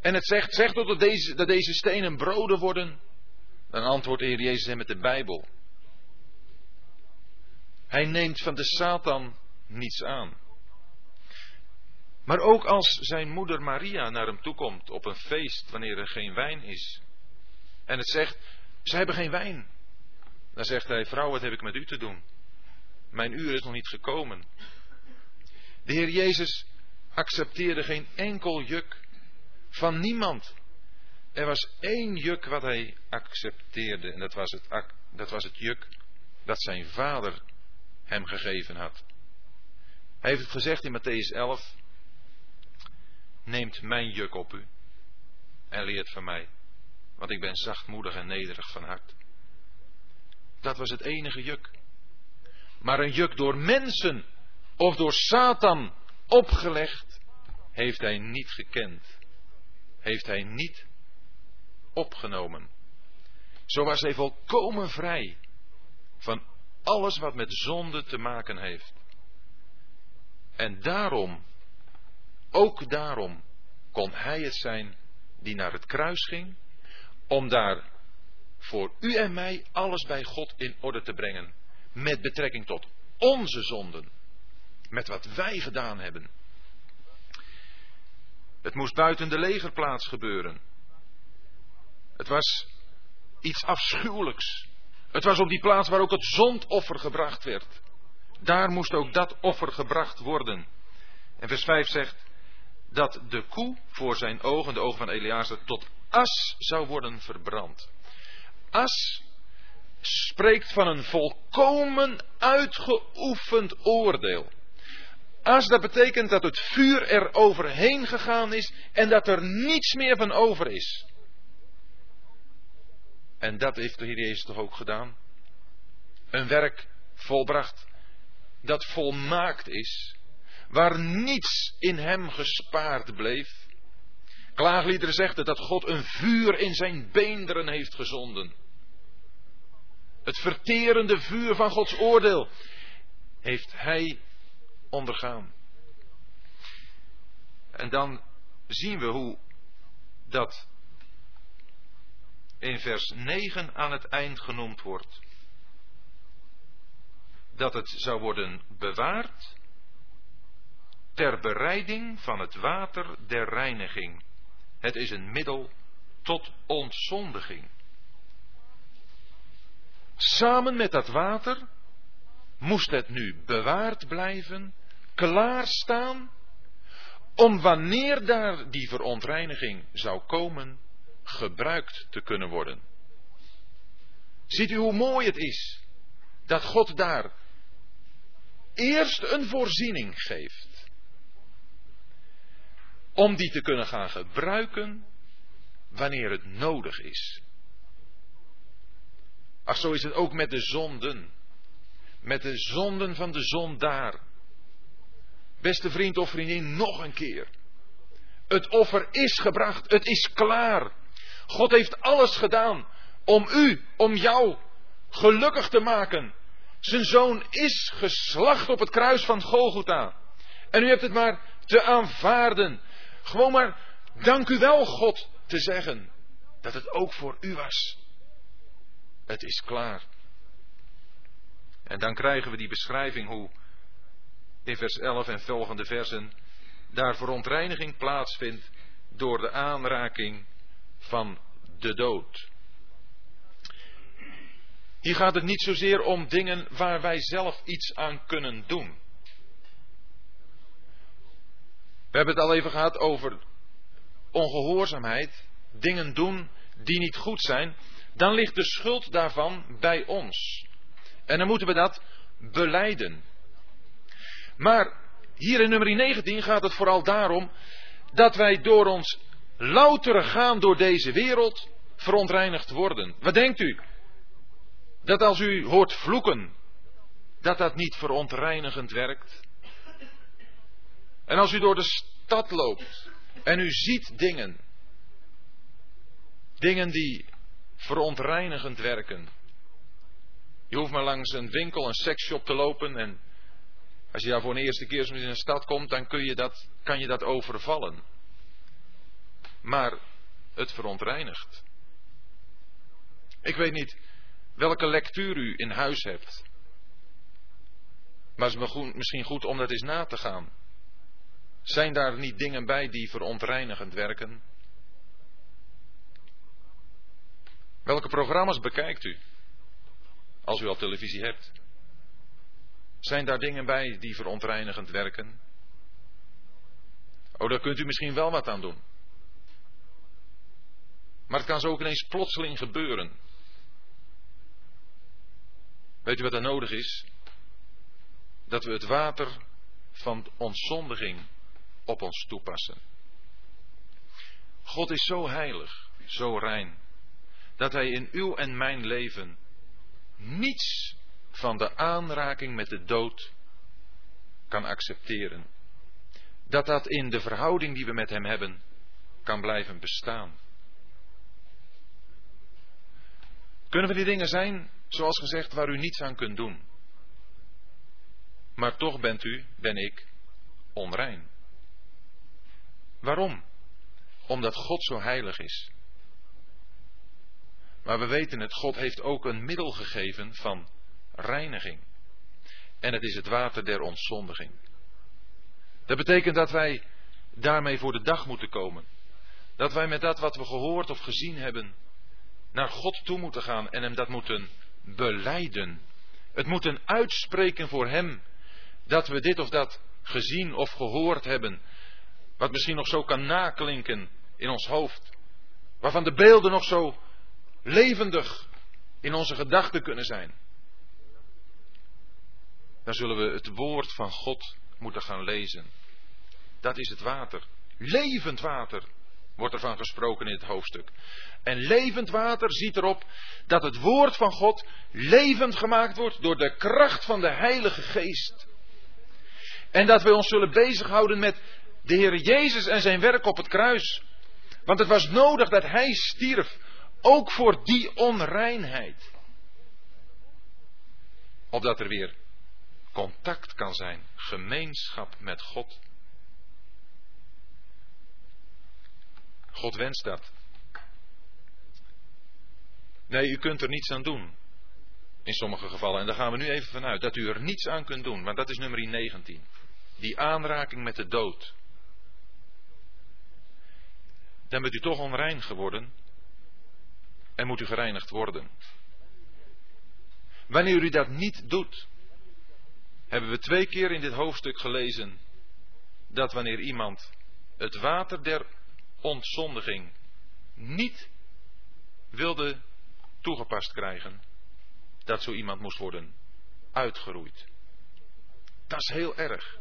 [SPEAKER 1] En het zegt, zegt dat deze, dat deze stenen broden worden. Dan antwoordt de Heer Jezus hem met de Bijbel. Hij neemt van de Satan niets aan. Maar ook als zijn moeder Maria naar hem toekomt op een feest wanneer er geen wijn is. En het zegt, ze hebben geen wijn. Dan zegt hij, vrouw, wat heb ik met u te doen? Mijn uur is nog niet gekomen. De Heer Jezus accepteerde geen enkel juk van niemand. Er was één juk wat hij accepteerde en dat was het, dat was het juk dat zijn vader hem gegeven had. Hij heeft het gezegd in Matthäus 11. Neemt mijn juk op u en leert van mij, want ik ben zachtmoedig en nederig van hart. Dat was het enige juk. Maar een juk door mensen of door Satan opgelegd, heeft hij niet gekend. Heeft hij niet opgenomen. Zo was hij volkomen vrij van alles wat met zonde te maken heeft. En daarom, ook daarom, kon hij het zijn die naar het kruis ging, om daar voor u en mij alles bij God in orde te brengen, met betrekking tot onze zonden met wat wij gedaan hebben. Het moest buiten de legerplaats gebeuren. Het was iets afschuwelijks. Het was op die plaats waar ook het zondoffer gebracht werd. Daar moest ook dat offer gebracht worden. En vers 5 zegt dat de koe voor zijn ogen, de ogen van Eliazer, tot as zou worden verbrand. As spreekt van een volkomen uitgeoefend oordeel. As dat betekent dat het vuur er overheen gegaan is en dat er niets meer van over is. En dat heeft de Heer Jezus toch ook gedaan? Een werk volbracht dat volmaakt is, waar niets in hem gespaard bleef. Klaagliederen zegt dat God een vuur in zijn beenderen heeft gezonden. Het verterende vuur van Gods oordeel heeft hij ondergaan. En dan zien we hoe dat in vers 9 aan het eind genoemd wordt. Dat het zou worden bewaard ter bereiding van het water der reiniging. Het is een middel tot ontzondiging. Samen met dat water moest het nu bewaard blijven, klaarstaan, om wanneer daar die verontreiniging zou komen, gebruikt te kunnen worden. Ziet u hoe mooi het is dat God daar eerst een voorziening geeft. Om die te kunnen gaan gebruiken wanneer het nodig is. Ach, zo is het ook met de zonden. Met de zonden van de zondaar. Beste vriend of vriendin, nog een keer. Het offer is gebracht, het is klaar. God heeft alles gedaan om u, om jou gelukkig te maken. Zijn zoon is geslacht op het kruis van Golgotha. En u hebt het maar te aanvaarden. Gewoon maar dank u wel, God, te zeggen dat het ook voor u was. Het is klaar. En dan krijgen we die beschrijving hoe in vers 11 en volgende versen daar verontreiniging plaatsvindt door de aanraking van de dood. Hier gaat het niet zozeer om dingen waar wij zelf iets aan kunnen doen. We hebben het al even gehad over ongehoorzaamheid, dingen doen die niet goed zijn. Dan ligt de schuld daarvan bij ons. En dan moeten we dat beleiden. Maar hier in nummer 19 gaat het vooral daarom dat wij door ons louter gaan door deze wereld verontreinigd worden. Wat denkt u? Dat als u hoort vloeken, dat dat niet verontreinigend werkt? En als u door de stad loopt en u ziet dingen, dingen die verontreinigend werken. Je hoeft maar langs een winkel, een seksshop te lopen en als je daar voor een eerste keer in een stad komt, dan kun je dat, kan je dat overvallen. Maar het verontreinigt. Ik weet niet welke lectuur u in huis hebt. Maar het is misschien goed om dat eens na te gaan. Zijn daar niet dingen bij die verontreinigend werken? Welke programma's bekijkt u? Als u al televisie hebt. Zijn daar dingen bij die verontreinigend werken? Oh, daar kunt u misschien wel wat aan doen. Maar het kan zo ook ineens plotseling gebeuren. Weet u wat er nodig is? Dat we het water van ontzondiging op ons toepassen. God is zo heilig, zo rein, dat Hij in uw en mijn leven niets van de aanraking met de dood kan accepteren. Dat dat in de verhouding die we met Hem hebben kan blijven bestaan. Kunnen we die dingen zijn, zoals gezegd, waar u niets aan kunt doen? Maar toch bent u, ben ik, onrein. Waarom? Omdat God zo heilig is. Maar we weten het, God heeft ook een middel gegeven van reiniging. En het is het water der ontzondiging. Dat betekent dat wij daarmee voor de dag moeten komen. Dat wij met dat wat we gehoord of gezien hebben, naar God toe moeten gaan en Hem dat moeten beleiden. Het moeten uitspreken voor Hem dat we dit of dat gezien of gehoord hebben. Wat misschien nog zo kan naklinken in ons hoofd. Waarvan de beelden nog zo levendig in onze gedachten kunnen zijn. Dan zullen we het woord van God moeten gaan lezen. Dat is het water. Levend water wordt ervan gesproken in het hoofdstuk. En levend water ziet erop dat het woord van God levend gemaakt wordt door de kracht van de Heilige Geest. En dat we ons zullen bezighouden met de Heer Jezus en zijn werk op het kruis. Want het was nodig dat Hij stierf, ook voor die onreinheid. Opdat er weer contact kan zijn, gemeenschap met God. God wenst dat. Nee, u kunt er niets aan doen. In sommige gevallen. En daar gaan we nu even vanuit. Dat u er niets aan kunt doen. Maar dat is nummer 19. Die aanraking met de dood. Dan bent u toch onrein geworden. En moet u gereinigd worden. Wanneer u dat niet doet. Hebben we twee keer in dit hoofdstuk gelezen. Dat wanneer iemand het water der ontzondiging niet wilde toegepast krijgen, dat zo iemand moest worden uitgeroeid. Dat is heel erg.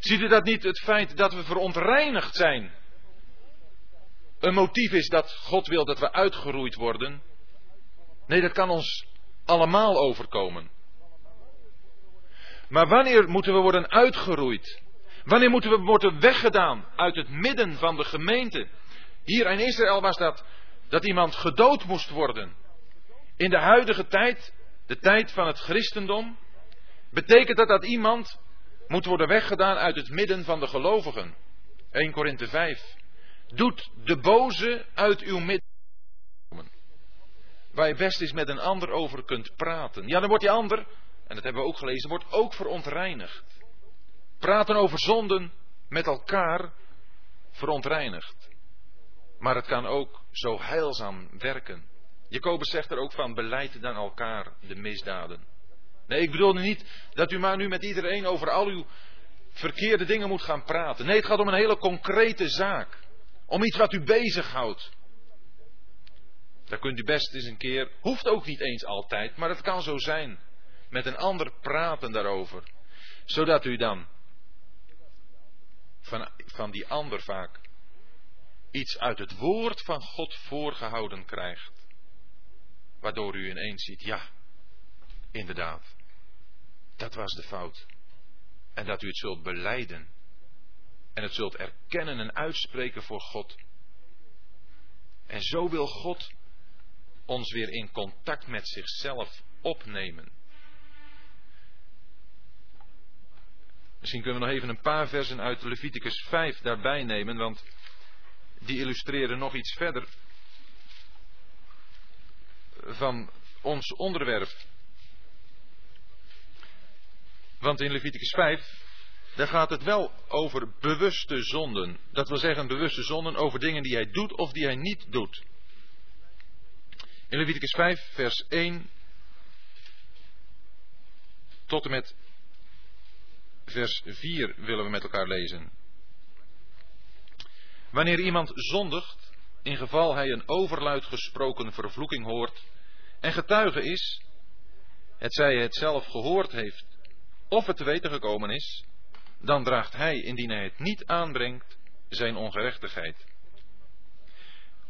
[SPEAKER 1] Ziet u dat niet het feit dat we verontreinigd zijn? Een motief is dat God wil dat we uitgeroeid worden. Nee, dat kan ons allemaal overkomen. Maar wanneer moeten we worden uitgeroeid? Wanneer moeten we worden weggedaan uit het midden van de gemeente? Hier in Israël was dat dat iemand gedood moest worden. In de huidige tijd, de tijd van het christendom, betekent dat dat iemand moet worden weggedaan uit het midden van de gelovigen. 1 Korinthe 5. Doet de boze uit uw midden. Waar je best eens met een ander over kunt praten. Ja, dan wordt die ander, en dat hebben we ook gelezen, wordt ook verontreinigd. Praten over zonden met elkaar verontreinigd. Maar het kan ook zo heilzaam werken. Jacobus zegt er ook van, beleid dan elkaar de misdaden. Nee, ik bedoel niet dat u maar nu met iedereen over al uw verkeerde dingen moet gaan praten. Nee, het gaat om een hele concrete zaak. Om iets wat u bezighoudt. Daar kunt u best eens een keer, hoeft ook niet eens altijd, maar het kan zo zijn. Met een ander praten daarover. Zodat u dan van, van die ander vaak iets uit het woord van God voorgehouden krijgt. Waardoor u ineens ziet, ja, inderdaad, dat was de fout. En dat u het zult beleiden. En het zult erkennen en uitspreken voor God. En zo wil God ons weer in contact met zichzelf opnemen. Misschien kunnen we nog even een paar versen uit Leviticus 5 daarbij nemen, want die illustreren nog iets verder van ons onderwerp. Want in Leviticus 5, daar gaat het wel over bewuste zonden. Dat wil zeggen bewuste zonden over dingen die hij doet of die hij niet doet. In Leviticus 5, vers 1 tot en met vers 4 willen we met elkaar lezen. Wanneer iemand zondigt, in geval hij een overluid gesproken vervloeking hoort en getuige is, het zij het zelf gehoord heeft of het te weten gekomen is, dan draagt hij, indien hij het niet aanbrengt, zijn ongerechtigheid.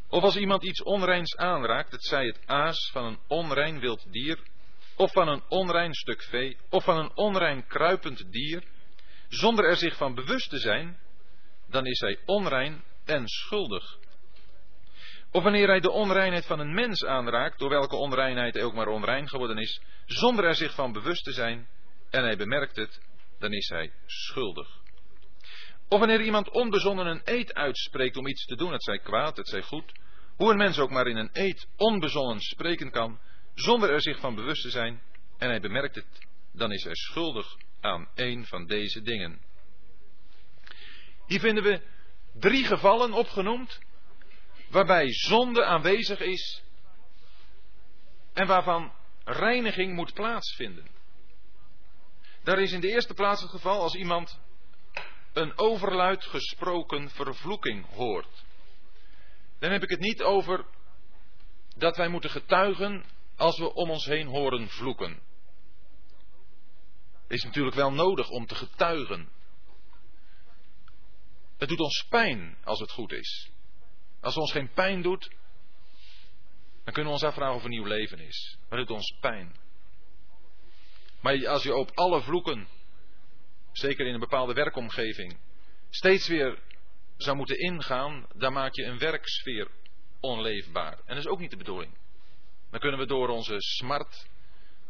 [SPEAKER 1] Of als iemand iets onreins aanraakt, het zij het aas van een onrein wild dier, of van een onrein stuk vee, of van een onrein kruipend dier, zonder er zich van bewust te zijn, dan is hij onrein en schuldig. Of wanneer hij de onreinheid van een mens aanraakt, door welke onreinheid hij ook maar onrein geworden is, zonder er zich van bewust te zijn, en hij bemerkt het, dan is hij schuldig. Of wanneer iemand onbezonnen een eed uitspreekt om iets te doen, het zij kwaad, het zij goed, hoe een mens ook maar in een eed onbezonnen spreken kan, zonder er zich van bewust te zijn, en hij bemerkt het, dan is hij schuldig aan een van deze dingen. Hier vinden we drie gevallen opgenoemd waarbij zonde aanwezig is en waarvan reiniging moet plaatsvinden. Daar is in de eerste plaats het geval als iemand een overluid gesproken vervloeking hoort. Dan heb ik het niet over dat wij moeten getuigen als we om ons heen horen vloeken. Het is natuurlijk wel nodig om te getuigen. Het doet ons pijn als het goed is. Als het ons geen pijn doet, dan kunnen we ons afvragen of er nieuw leven is. Maar het doet ons pijn. Maar als je op alle vloeken, zeker in een bepaalde werkomgeving, steeds weer zou moeten ingaan, dan maak je een werksfeer onleefbaar. En dat is ook niet de bedoeling. Dan kunnen we door onze smart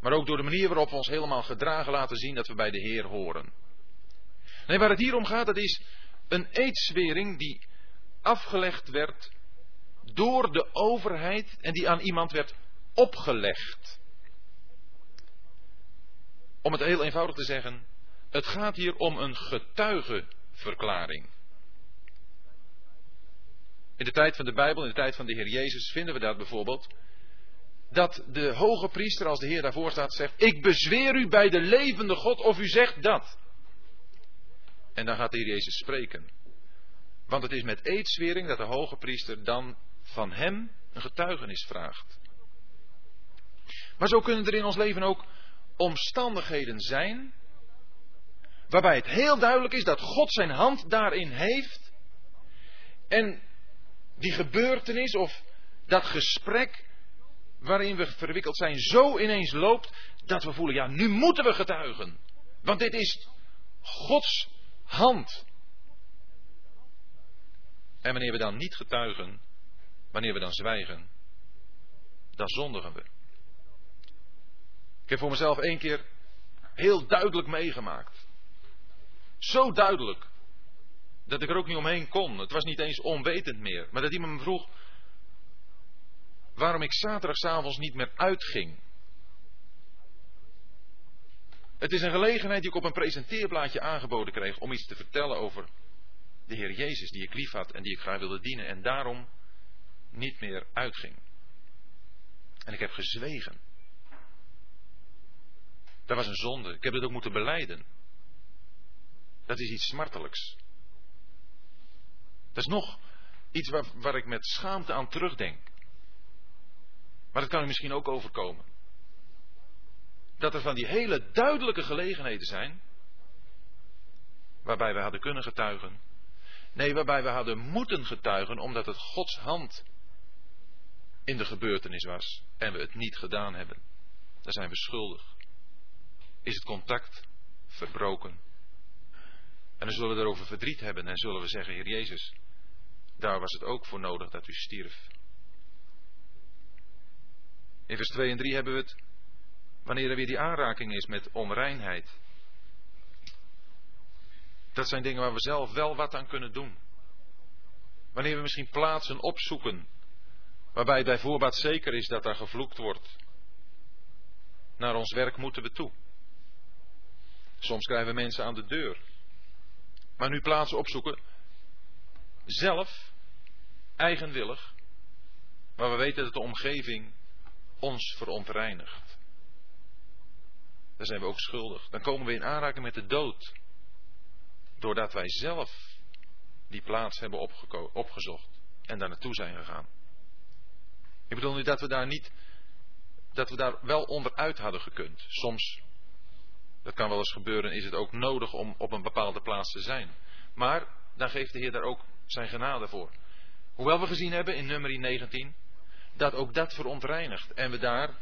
[SPEAKER 1] Maar ook door de manier waarop we ons helemaal gedragen laten zien dat we bij de Heer horen. Nee, waar het hier om gaat, dat is een eedswering die afgelegd werd door de overheid en die aan iemand werd opgelegd. Om het heel eenvoudig te zeggen, het gaat hier om een getuigenverklaring. In de tijd van de Bijbel, in de tijd van de Heer Jezus, vinden we dat bijvoorbeeld. Dat de hoge priester, als de Heer daarvoor staat, zegt: Ik bezweer u bij de levende God of u zegt dat. En dan gaat de Heer Jezus spreken. Want het is met eedswering dat de hoge priester dan van hem een getuigenis vraagt. Maar zo kunnen er in ons leven ook omstandigheden zijn. Waarbij het heel duidelijk is dat God zijn hand daarin heeft. En die gebeurtenis of dat gesprek waarin we verwikkeld zijn zo ineens loopt dat we voelen, ja, nu moeten we getuigen. Want dit is Gods hand. En wanneer we dan niet getuigen, wanneer we dan zwijgen, dan zondigen we. Ik heb voor mezelf één keer heel duidelijk meegemaakt. Zo duidelijk dat ik er ook niet omheen kon. Het was niet eens onwetend meer. Maar dat iemand me vroeg waarom ik zaterdagavond niet meer uitging. Het is een gelegenheid die ik op een presenteerblaadje aangeboden kreeg om iets te vertellen over de Heer Jezus die ik lief had en die ik graag wilde dienen en daarom niet meer uitging. En ik heb gezwegen. Dat was een zonde. Ik heb het ook moeten beleiden. Dat is iets smartelijks. Dat is nog iets waar, waar ik met schaamte aan terugdenk. Maar dat kan u misschien ook overkomen. Dat er van die hele duidelijke gelegenheden zijn. Waarbij we hadden kunnen getuigen. Nee, waarbij we hadden moeten getuigen omdat het Gods hand in de gebeurtenis was. En we het niet gedaan hebben. Daar zijn we schuldig. Is het contact verbroken. En dan zullen we erover verdriet hebben en zullen we zeggen, Heer Jezus, daar was het ook voor nodig dat u stierf. In vers 2 en 3 hebben we het wanneer er weer die aanraking is met onreinheid. Dat zijn dingen waar we zelf wel wat aan kunnen doen. Wanneer we misschien plaatsen opzoeken waarbij bij voorbaat zeker is dat daar gevloekt wordt. Naar ons werk moeten we toe. Soms krijgen we mensen aan de deur. Maar nu plaatsen opzoeken zelf, eigenwillig, maar we weten dat de omgeving ons verontreinigt. Dan zijn we ook schuldig. Dan komen we in aanraking met de dood. Doordat wij zelf die plaats hebben opgezocht en daar naartoe zijn gegaan. Ik bedoel nu dat we daar niet, dat we daar wel onderuit hadden gekund. Soms, dat kan wel eens gebeuren, is het ook nodig om op een bepaalde plaats te zijn. Maar dan geeft de Heer daar ook zijn genade voor. Hoewel we gezien hebben in nummer 19 dat ook dat verontreinigt en we daar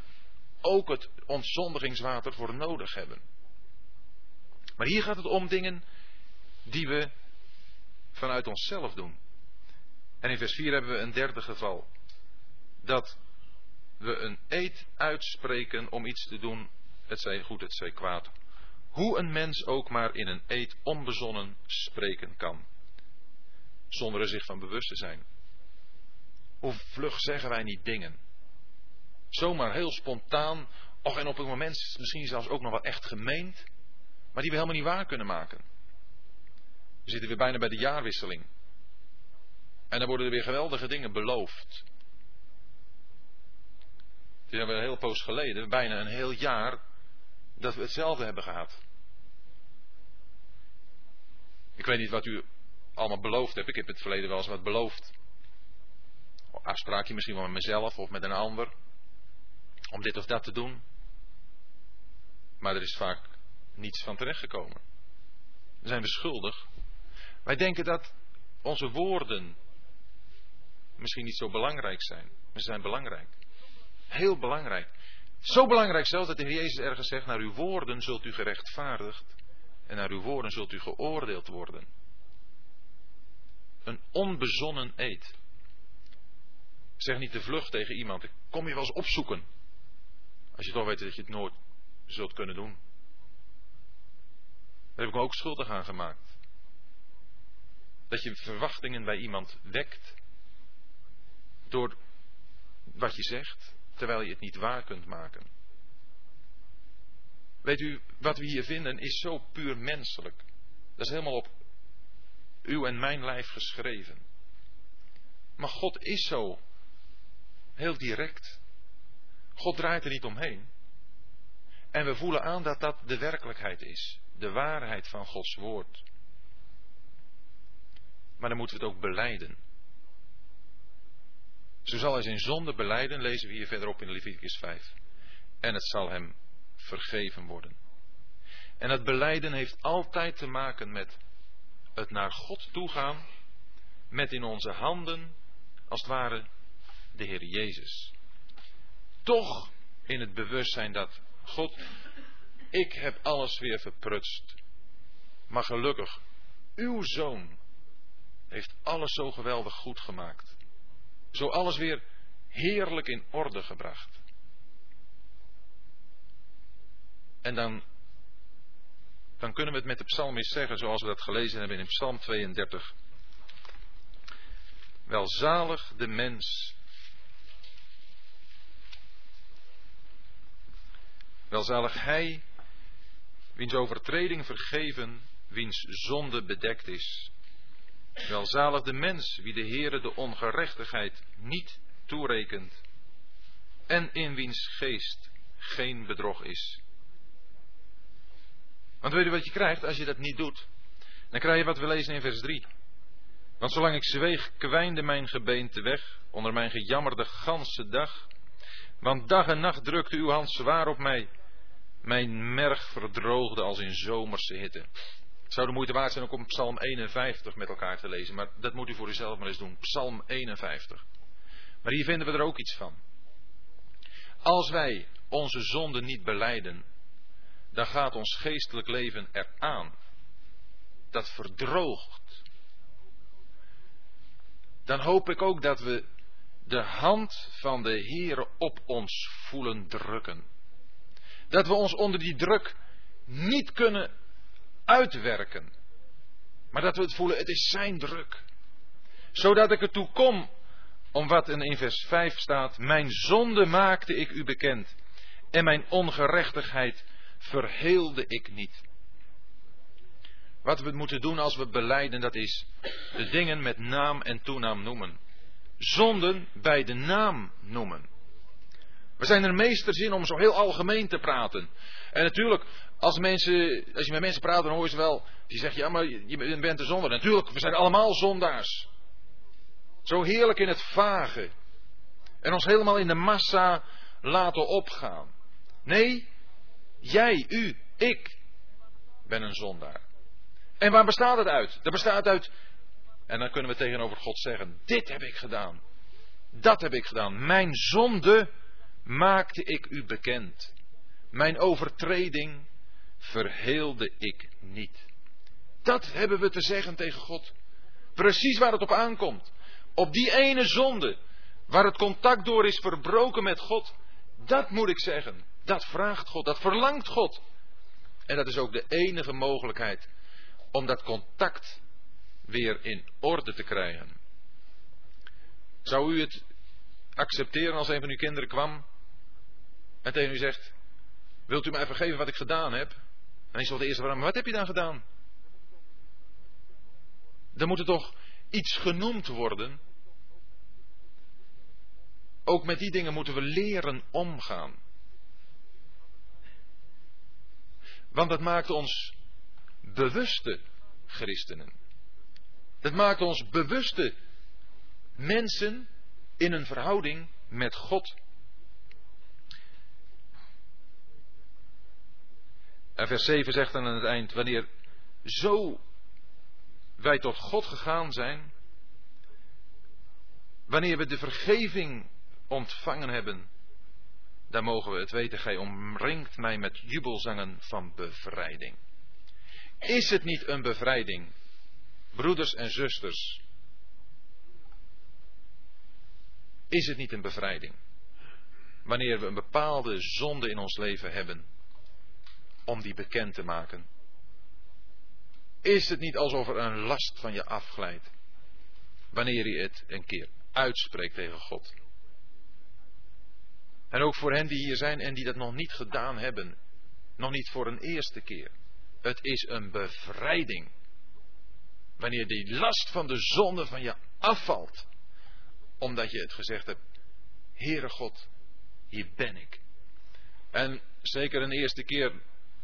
[SPEAKER 1] ook het ontzondigingswater voor nodig hebben. Maar hier gaat het om dingen die we vanuit onszelf doen. En in vers 4 hebben we een derde geval. Dat we een eed uitspreken om iets te doen, het zij goed, het zij kwaad. Hoe een mens ook maar in een eed onbezonnen spreken kan zonder er zich van bewust te zijn. Hoe vlug zeggen wij niet dingen? Zomaar heel spontaan, och en op een moment misschien zelfs ook nog wel echt gemeend, maar die we helemaal niet waar kunnen maken. We zitten weer bijna bij de jaarwisseling. En dan worden er weer geweldige dingen beloofd. Het is alweer een heel poos geleden, bijna een heel jaar, dat we hetzelfde hebben gehad. Ik weet niet wat u allemaal beloofd heb. Ik heb in het verleden wel eens wat beloofd. Afspraakje misschien wel met mezelf of met een ander. Om dit of dat te doen. Maar er is vaak niets van terechtgekomen. Dan zijn we schuldig. Wij denken dat onze woorden misschien niet zo belangrijk zijn. Maar ze zijn belangrijk. Heel belangrijk. Zo belangrijk zelfs dat de Heer Jezus ergens zegt: Naar uw woorden zult u gerechtvaardigd en naar uw woorden zult u geoordeeld worden. Een onbezonnen eed. Zeg niet te vlug tegen iemand. Ik kom je wel eens opzoeken. Als je toch weet dat je het nooit zult kunnen doen. Daar heb ik me ook schuldig aan gemaakt. Dat je verwachtingen bij iemand wekt door wat je zegt, terwijl je het niet waar kunt maken. Weet u, wat we hier vinden is zo puur menselijk. Dat is helemaal op uw en mijn lijf geschreven. Maar God is zo heel direct. God draait er niet omheen. En we voelen aan dat dat de werkelijkheid is. De waarheid van Gods woord. Maar dan moeten we het ook beleiden. Zo zal hij zijn zonde beleiden, lezen we hier verderop in Leviticus 5. En het zal hem vergeven worden. En het beleiden heeft altijd te maken met het naar God toegaan, met in onze handen, als het ware, de Heer Jezus. Toch in het bewustzijn dat God, ik heb alles weer verprutst. Maar gelukkig, uw zoon heeft alles zo geweldig goed gemaakt. Zo alles weer heerlijk in orde gebracht. En dan, dan kunnen we het met de psalmist zeggen zoals we dat gelezen hebben in Psalm 32. Welzalig de mens. Welzalig hij, wiens overtreding vergeven, wiens zonde bedekt is. Welzalig de mens, wie de Heere de ongerechtigheid niet toerekent en in wiens geest geen bedrog is. Want weet je wat je krijgt als je dat niet doet? Dan krijg je wat we lezen in vers 3. Want zolang ik zweeg, kwijnde mijn gebeente weg, onder mijn gejammerde ganse dag. Want dag en nacht drukte uw hand zwaar op mij. Mijn merg verdroogde als in zomerse hitte. Zou de moeite waard zijn om Psalm 51 met elkaar te lezen, maar dat moet u voor uzelf maar eens doen. Psalm 51. Maar hier vinden we er ook iets van. Als wij onze zonden niet beleiden, dan gaat ons geestelijk leven eraan. Dat verdroogt. Dan hoop ik ook dat we de hand van de Heere op ons voelen drukken. Dat we ons onder die druk niet kunnen uitwerken. Maar dat we het voelen, het is zijn druk. Zodat ik ertoe kom, om wat in vers 5 staat, mijn zonde maakte ik u bekend. En mijn ongerechtigheid verheelde ik niet. Wat we moeten doen als we beleiden, dat is de dingen met naam en toenaam noemen. Zonden bij de naam noemen. We zijn er meesters in om zo heel algemeen te praten. En natuurlijk, als, mensen, als je met mensen praat, dan hoor je ze wel. Die zeggen, ja, maar je bent een zondaar. Natuurlijk, we zijn allemaal zondaars. Zo heerlijk in het vage. En ons helemaal in de massa laten opgaan. Nee, Jij, u, ik ben een zondaar. En waar bestaat het uit? Dat bestaat uit. En dan kunnen we tegenover God zeggen: Dit heb ik gedaan. Dat heb ik gedaan. Mijn zonde maakte ik u bekend. Mijn overtreding verheelde ik niet. Dat hebben we te zeggen tegen God. Precies waar het op aankomt. Op die ene zonde, waar het contact door is verbroken met God, dat moet ik zeggen. Dat vraagt God, dat verlangt God. En dat is ook de enige mogelijkheid om dat contact weer in orde te krijgen. Zou u het accepteren als een van uw kinderen kwam en tegen u zegt: Wilt u mij vergeven wat ik gedaan heb? En je zult de eerste vraag: Maar wat heb je dan gedaan? Dan moet er toch iets genoemd worden. Ook met die dingen moeten we leren omgaan. Want dat maakt ons bewuste christenen. Dat maakt ons bewuste mensen in een verhouding met God. En vers 7 zegt dan aan het eind: Wanneer zo wij tot God gegaan zijn, wanneer we de vergeving ontvangen hebben daar mogen we het weten. Gij omringt mij met jubelzangen van bevrijding. Is het niet een bevrijding, broeders en zusters? Is het niet een bevrijding? Wanneer we een bepaalde zonde in ons leven hebben om die bekend te maken? Is het niet alsof er een last van je afglijdt wanneer je het een keer uitspreekt tegen God? En ook voor hen die hier zijn en die dat nog niet gedaan hebben, nog niet voor een eerste keer. Het is een bevrijding. Wanneer die last van de zonde van je afvalt, omdat je het gezegd hebt, Heere God, hier ben ik. En zeker een eerste keer,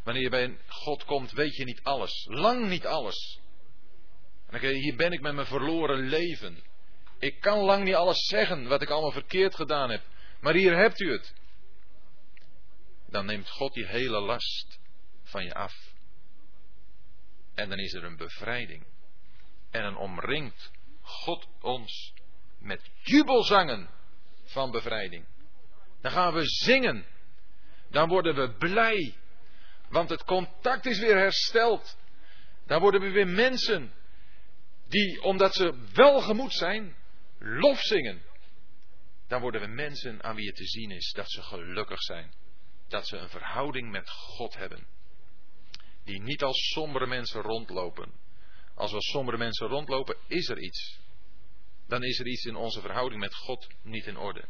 [SPEAKER 1] wanneer je bij God komt, weet je niet alles. Lang niet alles. Dan je, hier ben ik met mijn verloren leven. Ik kan lang niet alles zeggen wat ik allemaal verkeerd gedaan heb. Maar hier hebt u het. Dan neemt God die hele last van je af. En dan is er een bevrijding. En dan omringt God ons met jubelzangen van bevrijding. Dan gaan we zingen. Dan worden we blij. Want het contact is weer hersteld. Dan worden we weer mensen die, omdat ze welgemoed zijn, lof zingen. Dan worden we mensen aan wie het te zien is dat ze gelukkig zijn. Dat ze een verhouding met God hebben. Die niet als sombere mensen rondlopen. Als we sombere mensen rondlopen, is er iets. Dan is er iets in onze verhouding met God niet in orde.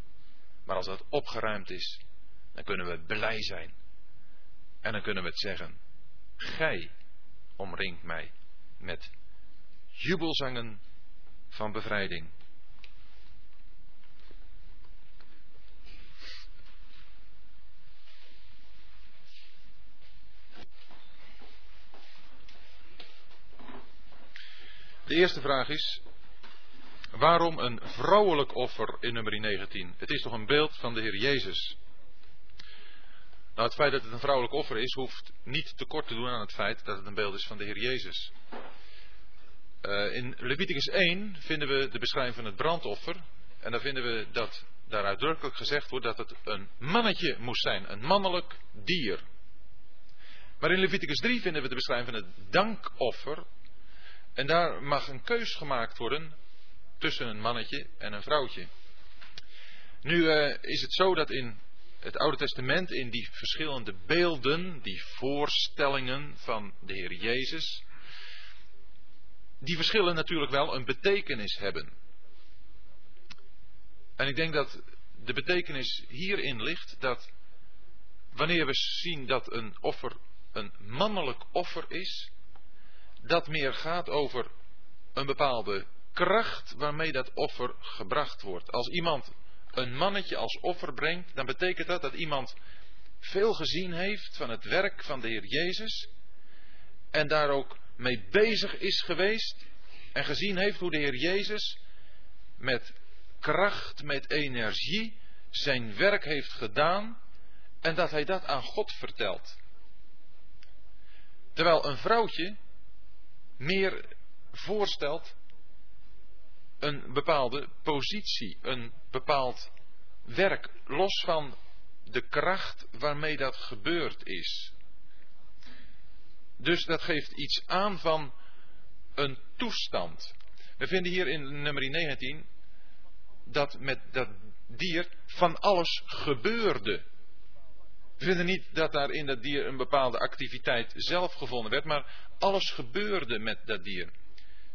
[SPEAKER 1] Maar als dat opgeruimd is, dan kunnen we blij zijn. En dan kunnen we het zeggen. Gij omringt mij met jubelzangen van bevrijding. De eerste vraag is, waarom een vrouwelijk offer in nummer 19? Het is toch een beeld van de Heer Jezus? Nou, het feit dat het een vrouwelijk offer is, hoeft niet tekort te doen aan het feit dat het een beeld is van de Heer Jezus. Uh, in Leviticus 1 vinden we de beschrijving van het brandoffer. En daar vinden we dat daar uitdrukkelijk gezegd wordt dat het een mannetje moest zijn, een mannelijk dier. Maar in Leviticus 3 vinden we de beschrijving van het dankoffer. En daar mag een keus gemaakt worden tussen een mannetje en een vrouwtje. Nu uh, is het zo dat in het Oude Testament, in die verschillende beelden, die voorstellingen van de Heer Jezus, die verschillen natuurlijk wel een betekenis hebben. En ik denk dat de betekenis hierin ligt dat wanneer we zien dat een offer een mannelijk offer is, dat meer gaat over een bepaalde kracht waarmee dat offer gebracht wordt. Als iemand een mannetje als offer brengt, dan betekent dat dat iemand veel gezien heeft van het werk van de Heer Jezus en daar ook mee bezig is geweest en gezien heeft hoe de Heer Jezus met kracht, met energie zijn werk heeft gedaan en dat hij dat aan God vertelt. Terwijl een vrouwtje meer voorstelt een bepaalde positie, een bepaald werk, los van de kracht waarmee dat gebeurd is. Dus dat geeft iets aan van een toestand. We vinden hier in nummer 19 dat met dat dier van alles gebeurde. We vinden niet dat daar in dat dier een bepaalde activiteit zelf gevonden werd, maar alles gebeurde met dat dier.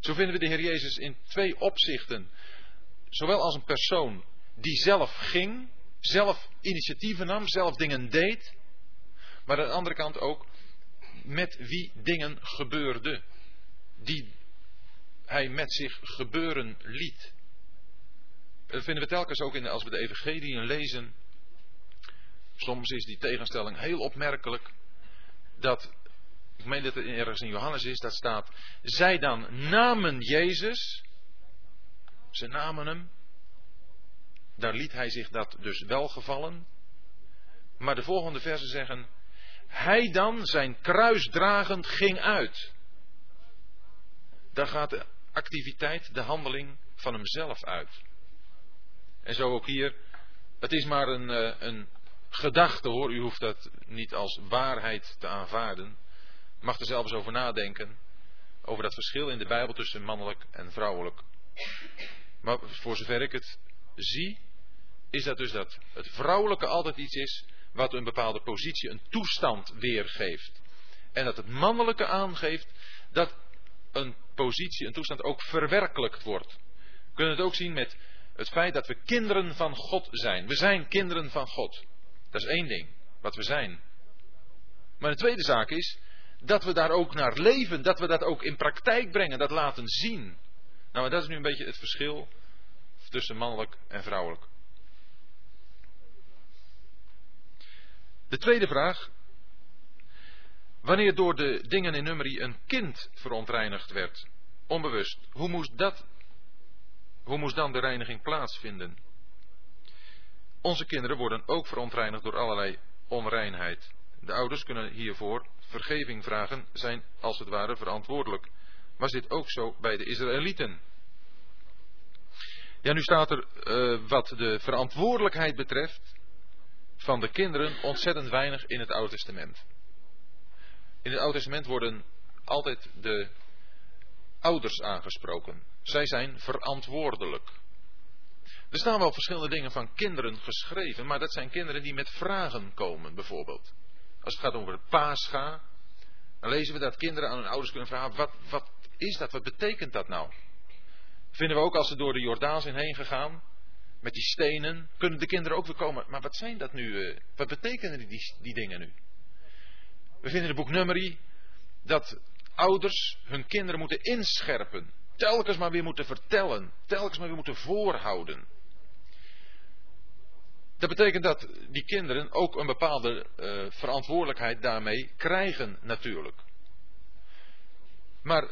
[SPEAKER 1] Zo vinden we de Heer Jezus in twee opzichten. Zowel als een persoon die zelf ging, zelf initiatieven nam, zelf dingen deed. Maar aan de andere kant ook met wie dingen gebeurden. Die hij met zich gebeuren liet. Dat vinden we telkens ook in, als we de Evangelieën lezen. Soms is die tegenstelling heel opmerkelijk. Dat ik meen dat het ergens in Johannes is, dat staat, zij dan namen Jezus, ze namen hem, daar liet hij zich dat dus wel gevallen. Maar de volgende versen zeggen, hij dan zijn kruis dragend ging uit. Daar gaat de activiteit, de handeling van hemzelf uit. En zo ook hier, het is maar een, eh, een gedachte hoor, u hoeft dat niet als waarheid te aanvaarden mag er zelfs over nadenken. Over dat verschil in de Bijbel tussen mannelijk en vrouwelijk. Maar voor zover ik het zie, is dat dus dat het vrouwelijke altijd iets is wat een bepaalde positie, een toestand weergeeft. En dat het mannelijke aangeeft dat een positie, een toestand ook verwerkelijkt wordt. We kunnen het ook zien met het feit dat we kinderen van God zijn. We zijn kinderen van God. Dat is één ding, wat we zijn. Maar de tweede zaak is dat we daar ook naar leven, dat we dat ook in praktijk brengen, dat laten zien. Nou, dat is nu een beetje het verschil tussen mannelijk en vrouwelijk. De tweede vraag. Wanneer door de dingen in nummerie een kind verontreinigd werd, onbewust, hoe moest, dat, hoe moest dan de reiniging plaatsvinden? Onze kinderen worden ook verontreinigd door allerlei onreinheid. De ouders kunnen hiervoor vergeving vragen, zijn als het ware verantwoordelijk. Was dit ook zo bij de Israëlieten? Ja, nu staat er uh, wat de verantwoordelijkheid betreft van de kinderen ontzettend weinig in het Oude Testament. In het Oude Testament worden altijd de ouders aangesproken. Zij zijn verantwoordelijk. Er staan wel verschillende dingen van kinderen geschreven, maar dat zijn kinderen die met vragen komen, bijvoorbeeld. Als het gaat over het paascha, dan lezen we dat kinderen aan hun ouders kunnen vragen: wat, wat is dat? Wat betekent dat nou? Vinden we ook als ze door de Jordaan zijn heen gegaan, met die stenen, kunnen de kinderen ook weer komen. Maar wat zijn dat nu? Eh, wat betekenen die, die dingen nu? We vinden in het boek Nummerie dat ouders hun kinderen moeten inscherpen. Telkens maar weer moeten vertellen. Telkens maar weer moeten voorhouden. Dat betekent dat die kinderen ook een bepaalde uh, verantwoordelijkheid daarmee krijgen natuurlijk. Maar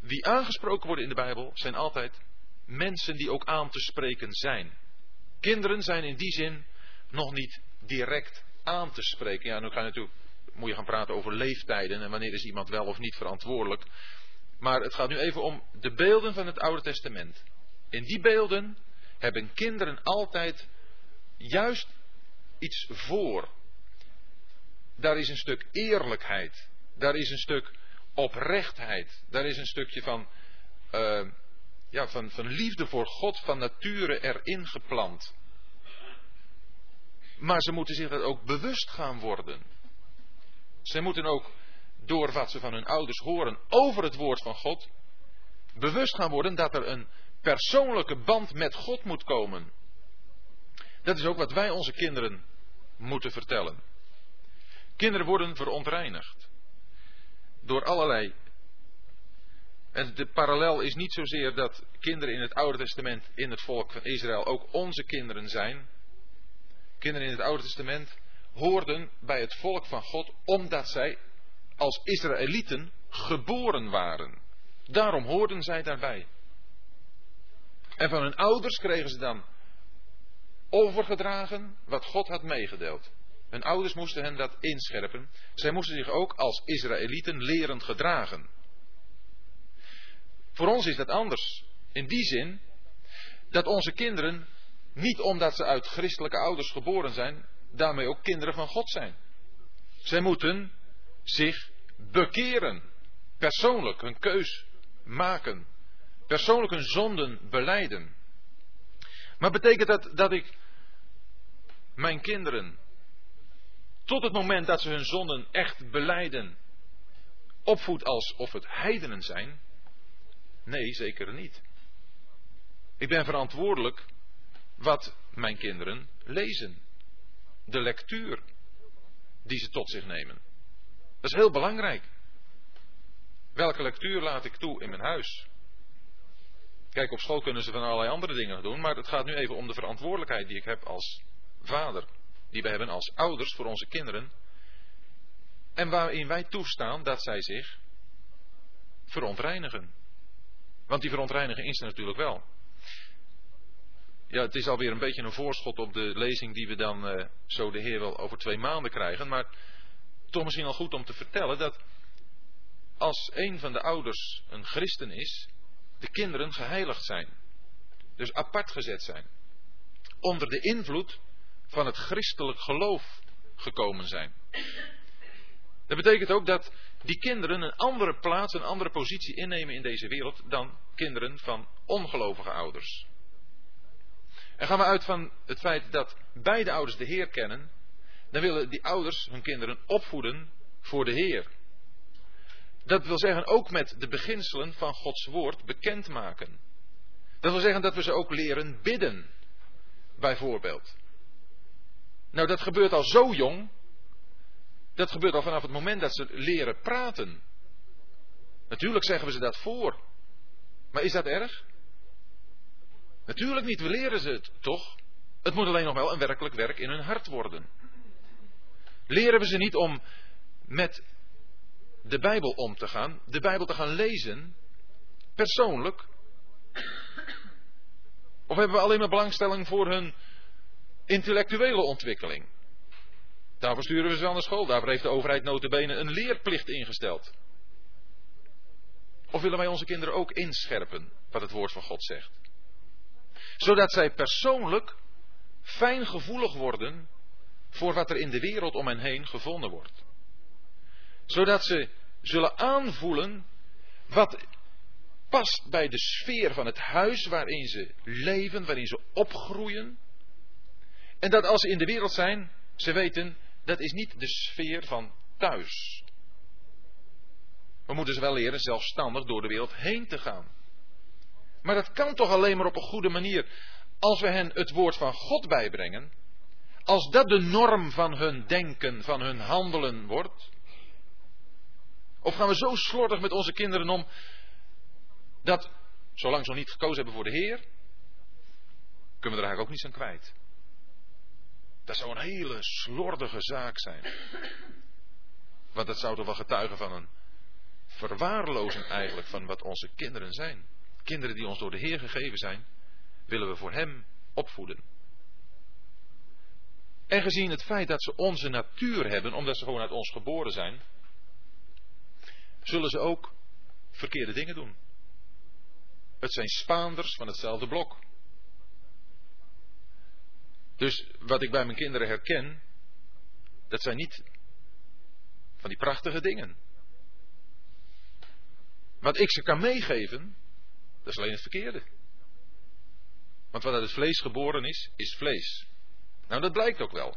[SPEAKER 1] wie aangesproken worden in de Bijbel zijn altijd mensen die ook aan te spreken zijn. Kinderen zijn in die zin nog niet direct aan te spreken. Ja, nu ga je natuurlijk, moet je gaan praten over leeftijden en wanneer is iemand wel of niet verantwoordelijk. Maar het gaat nu even om de beelden van het Oude Testament. In die beelden hebben kinderen altijd juist iets voor. Daar is een stuk eerlijkheid. Daar is een stuk oprechtheid. Daar is een stukje van, uh, ja, van, van liefde voor God van nature erin geplant. Maar ze moeten zich dat ook bewust gaan worden. Ze moeten ook door wat ze van hun ouders horen over het woord van God, bewust gaan worden dat er een persoonlijke band met God moet komen. Dat is ook wat wij onze kinderen moeten vertellen. Kinderen worden verontreinigd door allerlei. En de parallel is niet zozeer dat kinderen in het Oude Testament in het volk van Israël ook onze kinderen zijn. Kinderen in het Oude Testament hoorden bij het volk van God omdat zij als Israëlieten geboren waren. Daarom hoorden zij daarbij. En van hun ouders kregen ze dan overgedragen wat God had meegedeeld. Hun ouders moesten hen dat inscherpen. Zij moesten zich ook als Israëlieten leren gedragen. Voor ons is dat anders. In die zin dat onze kinderen, niet omdat ze uit christelijke ouders geboren zijn, daarmee ook kinderen van God zijn. Zij moeten zich bekeren. Persoonlijk hun keus maken. Persoonlijk hun zonden beleiden. Maar betekent dat dat ik mijn kinderen tot het moment dat ze hun zonden echt beleiden, opvoed alsof het heidenen zijn? Nee, zeker niet. Ik ben verantwoordelijk wat mijn kinderen lezen. De lectuur die ze tot zich nemen. Dat is heel belangrijk. Welke lectuur laat ik toe in mijn huis? Kijk, op school kunnen ze van allerlei andere dingen doen, maar het gaat nu even om de verantwoordelijkheid die ik heb als vader die we hebben als ouders voor onze kinderen. En waarin wij toestaan dat zij zich verontreinigen. Want die verontreiniging is er natuurlijk wel. Ja, het is alweer een beetje een voorschot op de lezing die we dan uh, zo de Heer wel over twee maanden krijgen. Maar toch misschien al goed om te vertellen dat als een van de ouders een christen is, de kinderen geheiligd zijn. Dus apart gezet zijn. Onder de invloed van het christelijk geloof gekomen zijn. Dat betekent ook dat die kinderen een andere plaats, een andere positie innemen in deze wereld dan kinderen van ongelovige ouders. En gaan we uit van het feit dat beide ouders de Heer kennen, dan willen die ouders hun kinderen opvoeden voor de Heer. Dat wil zeggen ook met de beginselen van Gods woord bekendmaken. Dat wil zeggen dat we ze ook leren bidden, bijvoorbeeld. Nou, dat gebeurt al zo jong. Dat gebeurt al vanaf het moment dat ze leren praten. Natuurlijk zeggen we ze dat voor. Maar is dat erg? Natuurlijk niet, we leren ze het toch? Het moet alleen nog wel een werkelijk werk in hun hart worden. Leren we ze niet om met de Bijbel om te gaan, de Bijbel te gaan lezen, persoonlijk? Of hebben we alleen maar belangstelling voor hun intellectuele ontwikkeling? Daarvoor sturen we ze aan de school, daarvoor heeft de overheid notabene een leerplicht ingesteld. Of willen wij onze kinderen ook inscherpen wat het woord van God zegt? Zodat zij persoonlijk fijngevoelig worden voor wat er in de wereld om hen heen gevonden wordt. Zodat ze zullen aanvoelen wat past bij de sfeer van het huis waarin ze leven, waarin ze opgroeien. En dat als ze in de wereld zijn, ze weten, dat is niet de sfeer van thuis. We moeten ze wel leren zelfstandig door de wereld heen te gaan. Maar dat kan toch alleen maar op een goede manier als we hen het woord van God bijbrengen. Als dat de norm van hun denken, van hun handelen wordt. Of gaan we zo slordig met onze kinderen om dat, zolang ze nog niet gekozen hebben voor de Heer, kunnen we er eigenlijk ook niets aan kwijt. Dat zou een hele slordige zaak zijn. Want dat zou toch wel getuigen van een verwaarlozing eigenlijk van wat onze kinderen zijn. Kinderen die ons door de Heer gegeven zijn, willen we voor Hem opvoeden. En gezien het feit dat ze onze natuur hebben, omdat ze gewoon uit ons geboren zijn, zullen ze ook verkeerde dingen doen. Het zijn spaanders van hetzelfde blok. Dus wat ik bij mijn kinderen herken, dat zijn niet van die prachtige dingen. Wat ik ze kan meegeven, dat is alleen het verkeerde. Want wat uit het vlees geboren is, is vlees. Nou, dat blijkt ook wel.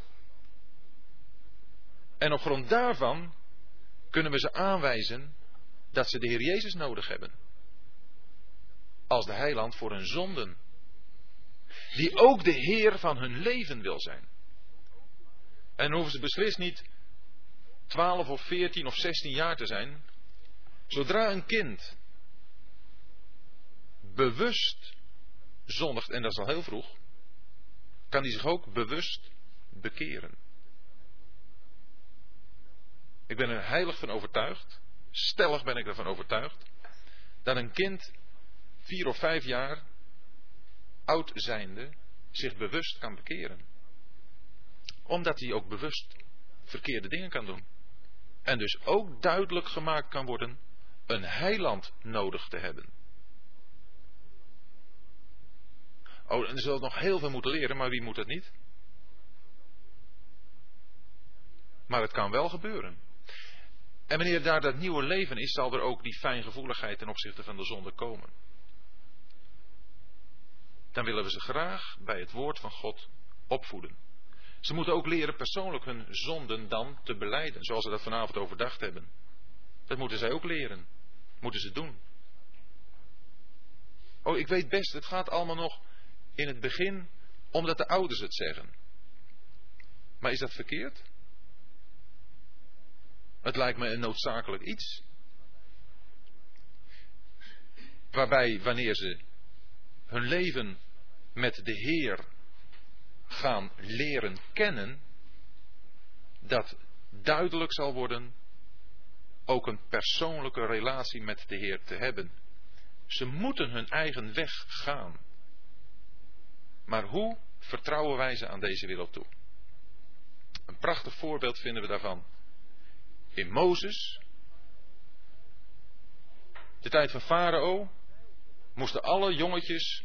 [SPEAKER 1] En op grond daarvan kunnen we ze aanwijzen dat ze de Heer Jezus nodig hebben. Als de heiland voor hun zonden. Die ook de Heer van hun leven wil zijn. En hoeven ze beslist niet 12 of 14 of 16 jaar te zijn. Zodra een kind bewust zondigt, en dat is al heel vroeg, kan hij zich ook bewust bekeren. Ik ben er heilig van overtuigd, stellig ben ik ervan overtuigd, dat een kind vier of vijf jaar oud zijnde zich bewust kan bekeren. Omdat hij ook bewust verkeerde dingen kan doen. En dus ook duidelijk gemaakt kan worden een heiland nodig te hebben. Oh, en zullen nog heel veel moeten leren, maar wie moet het niet? Maar het kan wel gebeuren. En wanneer daar dat nieuwe leven is, zal er ook die fijngevoeligheid ten opzichte van de zonde komen. Dan willen we ze graag bij het woord van God opvoeden. Ze moeten ook leren persoonlijk hun zonden dan te beleiden, zoals we dat vanavond overdacht hebben. Dat moeten zij ook leren. Moeten ze doen. Oh, ik weet best, het gaat allemaal nog in het begin omdat de ouders het zeggen. Maar is dat verkeerd? Het lijkt me een noodzakelijk iets. Waarbij wanneer ze hun leven met de Heer gaan leren kennen, dat duidelijk zal worden ook een persoonlijke relatie met de Heer te hebben. Ze moeten hun eigen weg gaan. Maar hoe vertrouwen wij ze aan deze wereld toe? Een prachtig voorbeeld vinden we daarvan in Mozes. De tijd van Farao moesten alle jongetjes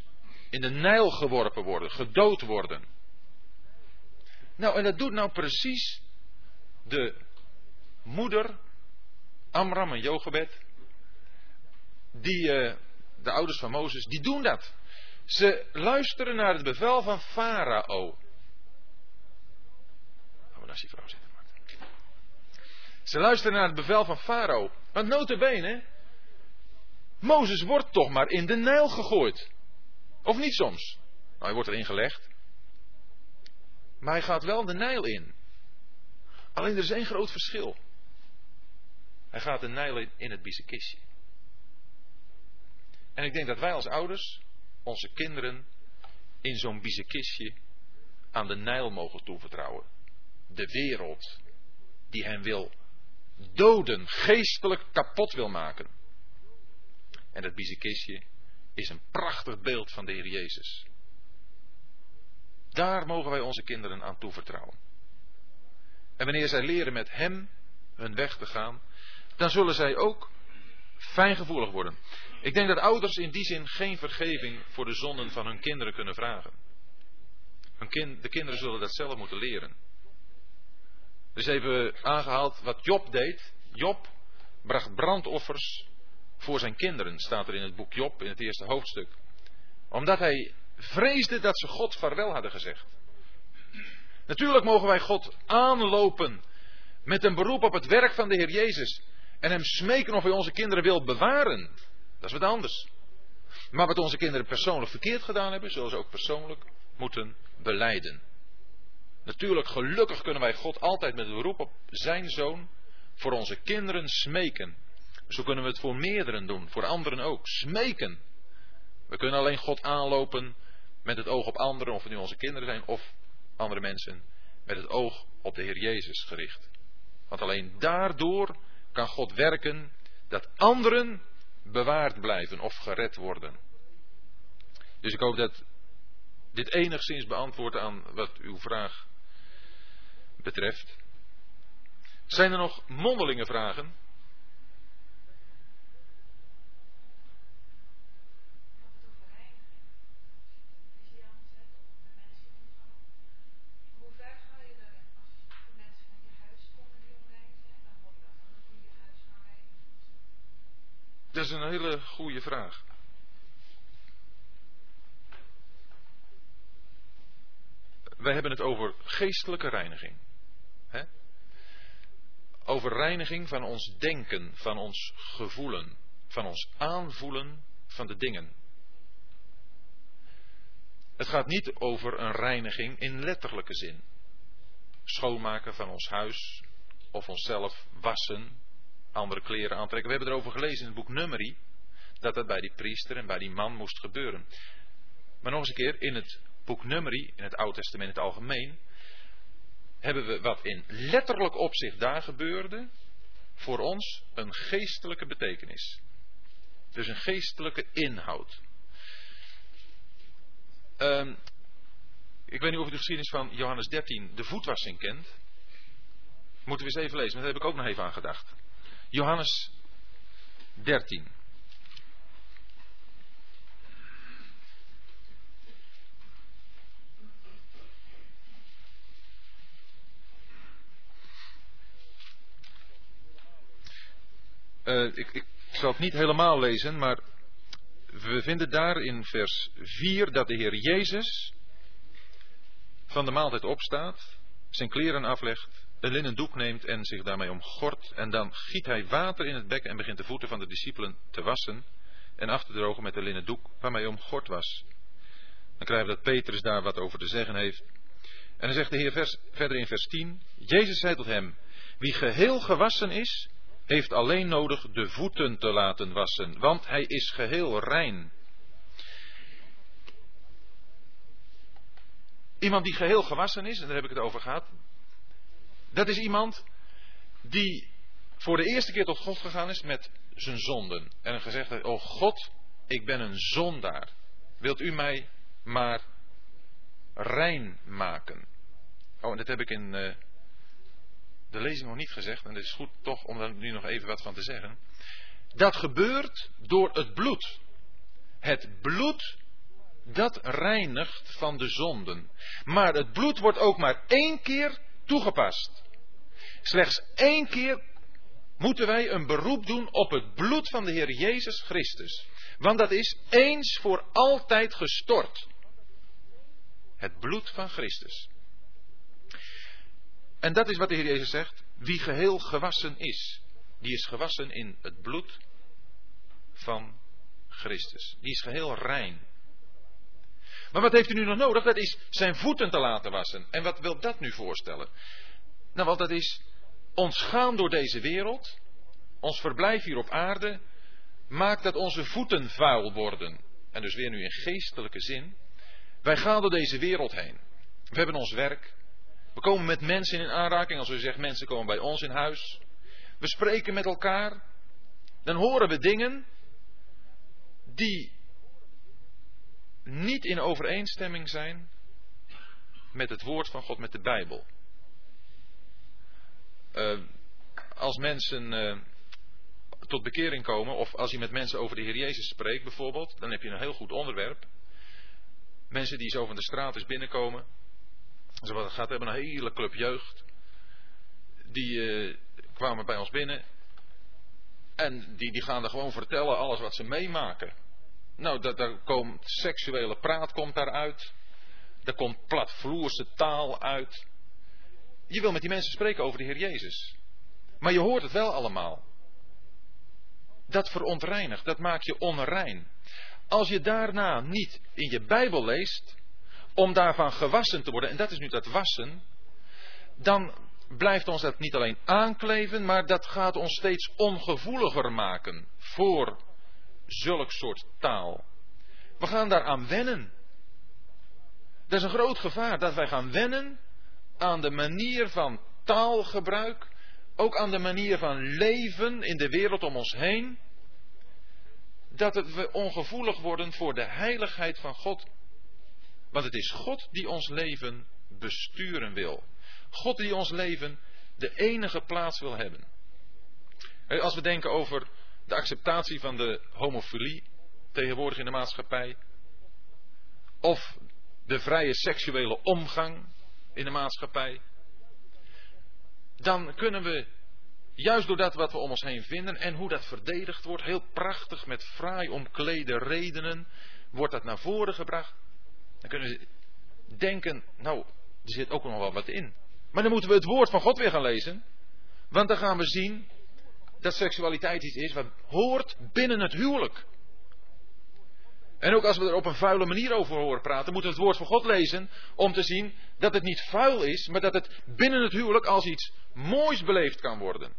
[SPEAKER 1] in de Nijl geworpen worden, gedood worden. Nou, en dat doet nou precies de moeder, Amram en Jochebed, die, uh, de ouders van Mozes, die doen dat. Ze luisteren naar het bevel van Farao. Gaan we naast die vrouw zitten, Ze luisteren naar het bevel van Farao. Want notabene, Mozes wordt toch maar in de Nijl gegooid. Of niet soms? Nou, hij wordt erin gelegd. Maar hij gaat wel de Nijl in. Alleen er is één groot verschil. Hij gaat de Nijl in, in het biezenkistje. En ik denk dat wij als ouders onze kinderen in zo'n biezenkistje aan de Nijl mogen toevertrouwen. De wereld die hen wil doden, geestelijk kapot wil maken. En dat biezenkistje is een prachtig beeld van de Heer Jezus. Daar mogen wij onze kinderen aan toevertrouwen. En wanneer zij leren met Hem hun weg te gaan, dan zullen zij ook fijngevoelig worden. Ik denk dat ouders in die zin geen vergeving voor de zonden van hun kinderen kunnen vragen. Kind, de kinderen zullen dat zelf moeten leren. Dus even aangehaald wat Job deed. Job bracht brandoffers voor zijn kinderen, staat er in het boek Job in het eerste hoofdstuk. Omdat hij vreesde dat ze God vaarwel hadden gezegd. Natuurlijk mogen wij God aanlopen met een beroep op het werk van de Heer Jezus en hem smeken of hij onze kinderen wil bewaren. Dat is wat anders. Maar wat onze kinderen persoonlijk verkeerd gedaan hebben, zullen ze ook persoonlijk moeten beleiden. Natuurlijk, gelukkig kunnen wij God altijd met het beroep op zijn zoon voor onze kinderen smeken. Zo kunnen we het voor meerderen doen, voor anderen ook. Smeken. We kunnen alleen God aanlopen met het oog op anderen, of het nu onze kinderen zijn of andere mensen, met het oog op de Heer Jezus gericht. Want alleen daardoor kan God werken dat anderen bewaard blijven of gered worden. Dus ik hoop dat dit enigszins beantwoordt aan wat uw vraag betreft. Zijn er nog mondelinge vragen? Dat is een hele goede vraag. Wij hebben het over geestelijke reiniging. Hè? Over reiniging van ons denken, van ons gevoelen, van ons aanvoelen van de dingen. Het gaat niet over een reiniging in letterlijke zin. Schoonmaken van ons huis of onszelf wassen, andere kleren aantrekken. We hebben erover gelezen in het boek Numeri dat dat bij die priester en bij die man moest gebeuren. Maar nog eens een keer, in het boek Numeri, in het Oude Testament in het algemeen, hebben we wat in letterlijk opzicht daar gebeurde, voor ons een geestelijke betekenis. Dus een geestelijke inhoud. Um, ik weet niet of u de geschiedenis van Johannes 13, de voetwassing kent. Moeten we eens even lezen, want daar heb ik ook nog even aan gedacht. Johannes 13. Uh, ik, ik zal het niet helemaal lezen, maar we vinden daar in vers 4 dat de Heer Jezus van de maaltijd opstaat, zijn kleren aflegt een linnen doek neemt en zich daarmee omgort. En dan giet hij water in het bekken en begint de voeten van de discipelen te wassen. En af te drogen met de linnen doek waarmee hij omgord was. Dan krijgen we dat Petrus daar wat over te zeggen heeft. En dan zegt de Heer vers, verder in vers 10. Jezus zei tot hem. Wie geheel gewassen is, heeft alleen nodig de voeten te laten wassen. Want hij is geheel rein. Iemand die geheel gewassen is, en daar heb ik het over gehad, dat is iemand die voor de eerste keer tot God gegaan is met zijn zonden. En gezegd heeft, oh God, ik ben een zondaar. Wilt u mij maar rein maken? Oh, en dat heb ik in uh, de lezing nog niet gezegd. En het is goed toch om daar nu nog even wat van te zeggen. Dat gebeurt door het bloed. Het bloed dat reinigt van de zonden. Maar het bloed wordt ook maar één keer toegepast. Slechts één keer moeten wij een beroep doen op het bloed van de Heer Jezus Christus. Want dat is eens voor altijd gestort. Het bloed van Christus. En dat is wat de Heer Jezus zegt. Wie geheel gewassen is, die is gewassen in het bloed van Christus. Die is geheel rein. Maar wat heeft u nu nog nodig? Dat is zijn voeten te laten wassen. En wat wil dat nu voorstellen? Nou, want dat is ons gaan door deze wereld, ons verblijf hier op aarde, maakt dat onze voeten vuil worden. En dus weer nu in geestelijke zin. Wij gaan door deze wereld heen. We hebben ons werk. We komen met mensen in aanraking. Als u zegt, mensen komen bij ons in huis. We spreken met elkaar. Dan horen we dingen die niet in overeenstemming zijn met het woord van God, met de Bijbel. Uh, als mensen uh, tot bekering komen, of als je met mensen over de Heer Jezus spreekt bijvoorbeeld, dan heb je een heel goed onderwerp. Mensen die zo van de straat eens binnenkomen. Ze gaat hebben een hele club jeugd. Die uh, kwamen bij ons binnen. En die, die gaan er gewoon vertellen alles wat ze meemaken. Nou, dat, daar komt seksuele praat komt daaruit. Er komt platvloerse taal uit. Je wil met die mensen spreken over de Heer Jezus. Maar je hoort het wel allemaal. Dat verontreinigt, dat maakt je onrein. Als je daarna niet in je Bijbel leest, om daarvan gewassen te worden, en dat is nu dat wassen, dan blijft ons dat niet alleen aankleven, maar dat gaat ons steeds ongevoeliger maken voor zulk soort taal. We gaan daaraan wennen. Dat is een groot gevaar dat wij gaan wennen aan de manier van taalgebruik, ook aan de manier van leven in de wereld om ons heen, dat we ongevoelig worden voor de heiligheid van God. Want het is God die ons leven besturen wil. God die ons leven de enige plaats wil hebben. Als we denken over de acceptatie van de homofilie tegenwoordig in de maatschappij, of de vrije seksuele omgang in de maatschappij, dan kunnen we, juist door dat wat we om ons heen vinden en hoe dat verdedigd wordt, heel prachtig met fraai omklede redenen, wordt dat naar voren gebracht. Dan kunnen we denken, nou, er zit ook nog wel wat in. Maar dan moeten we het woord van God weer gaan lezen. Want dan gaan we zien dat seksualiteit iets is wat hoort binnen het huwelijk. En ook als we er op een vuile manier over horen praten, moeten we het woord van God lezen om te zien dat het niet vuil is, maar dat het binnen het huwelijk als iets moois beleefd kan worden.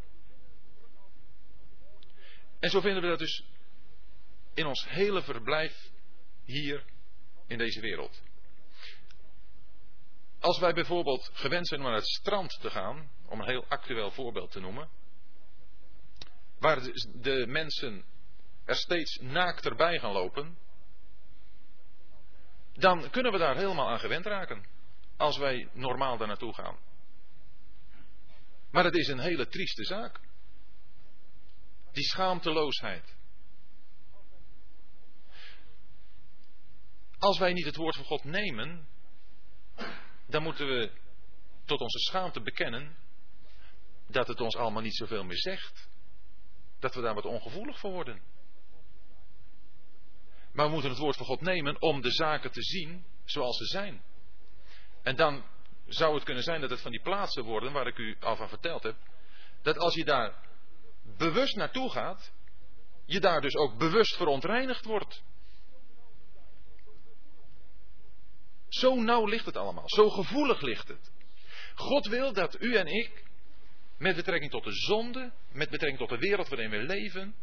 [SPEAKER 1] En zo vinden we dat dus in ons hele verblijf hier in deze wereld. Als wij bijvoorbeeld gewend zijn om naar het strand te gaan, om een heel actueel voorbeeld te noemen, waar de mensen er steeds naakter bij gaan lopen, dan kunnen we daar helemaal aan gewend raken. Als wij normaal daar naartoe gaan. Maar het is een hele trieste zaak. Die schaamteloosheid. Als wij niet het woord van God nemen, dan moeten we tot onze schaamte bekennen dat het ons allemaal niet zoveel meer zegt. Dat we daar wat ongevoelig voor worden. Maar we moeten het woord van God nemen om de zaken te zien zoals ze zijn. En dan zou het kunnen zijn dat het van die plaatsen worden waar ik u al van verteld heb. Dat als je daar bewust naartoe gaat, je daar dus ook bewust verontreinigd wordt. Zo nauw ligt het allemaal, zo gevoelig ligt het. God wil dat u en ik, met betrekking tot de zonde, met betrekking tot de wereld waarin we leven,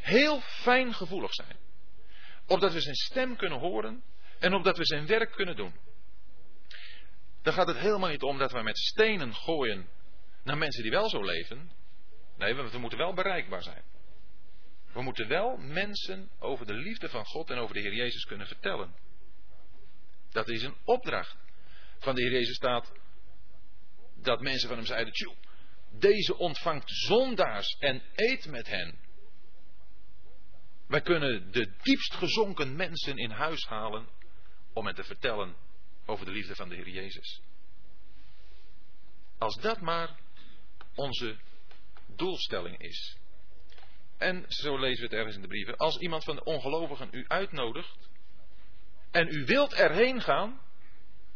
[SPEAKER 1] heel fijn gevoelig zijn. Opdat we zijn stem kunnen horen en opdat we zijn werk kunnen doen. Dan gaat het helemaal niet om dat we met stenen gooien naar mensen die wel zo leven. Nee, we moeten wel bereikbaar zijn. We moeten wel mensen over de liefde van God en over de Heer Jezus kunnen vertellen. Dat is een opdracht. Van de Heer Jezus staat dat mensen van hem zeiden: Tjoe, deze ontvangt zondaars en eet met hen. Wij kunnen de diepst gezonken mensen in huis halen om hen te vertellen over de liefde van de Heer Jezus. Als dat maar onze doelstelling is. En zo lezen we het ergens in de brieven. Als iemand van de ongelovigen u uitnodigt en u wilt erheen gaan,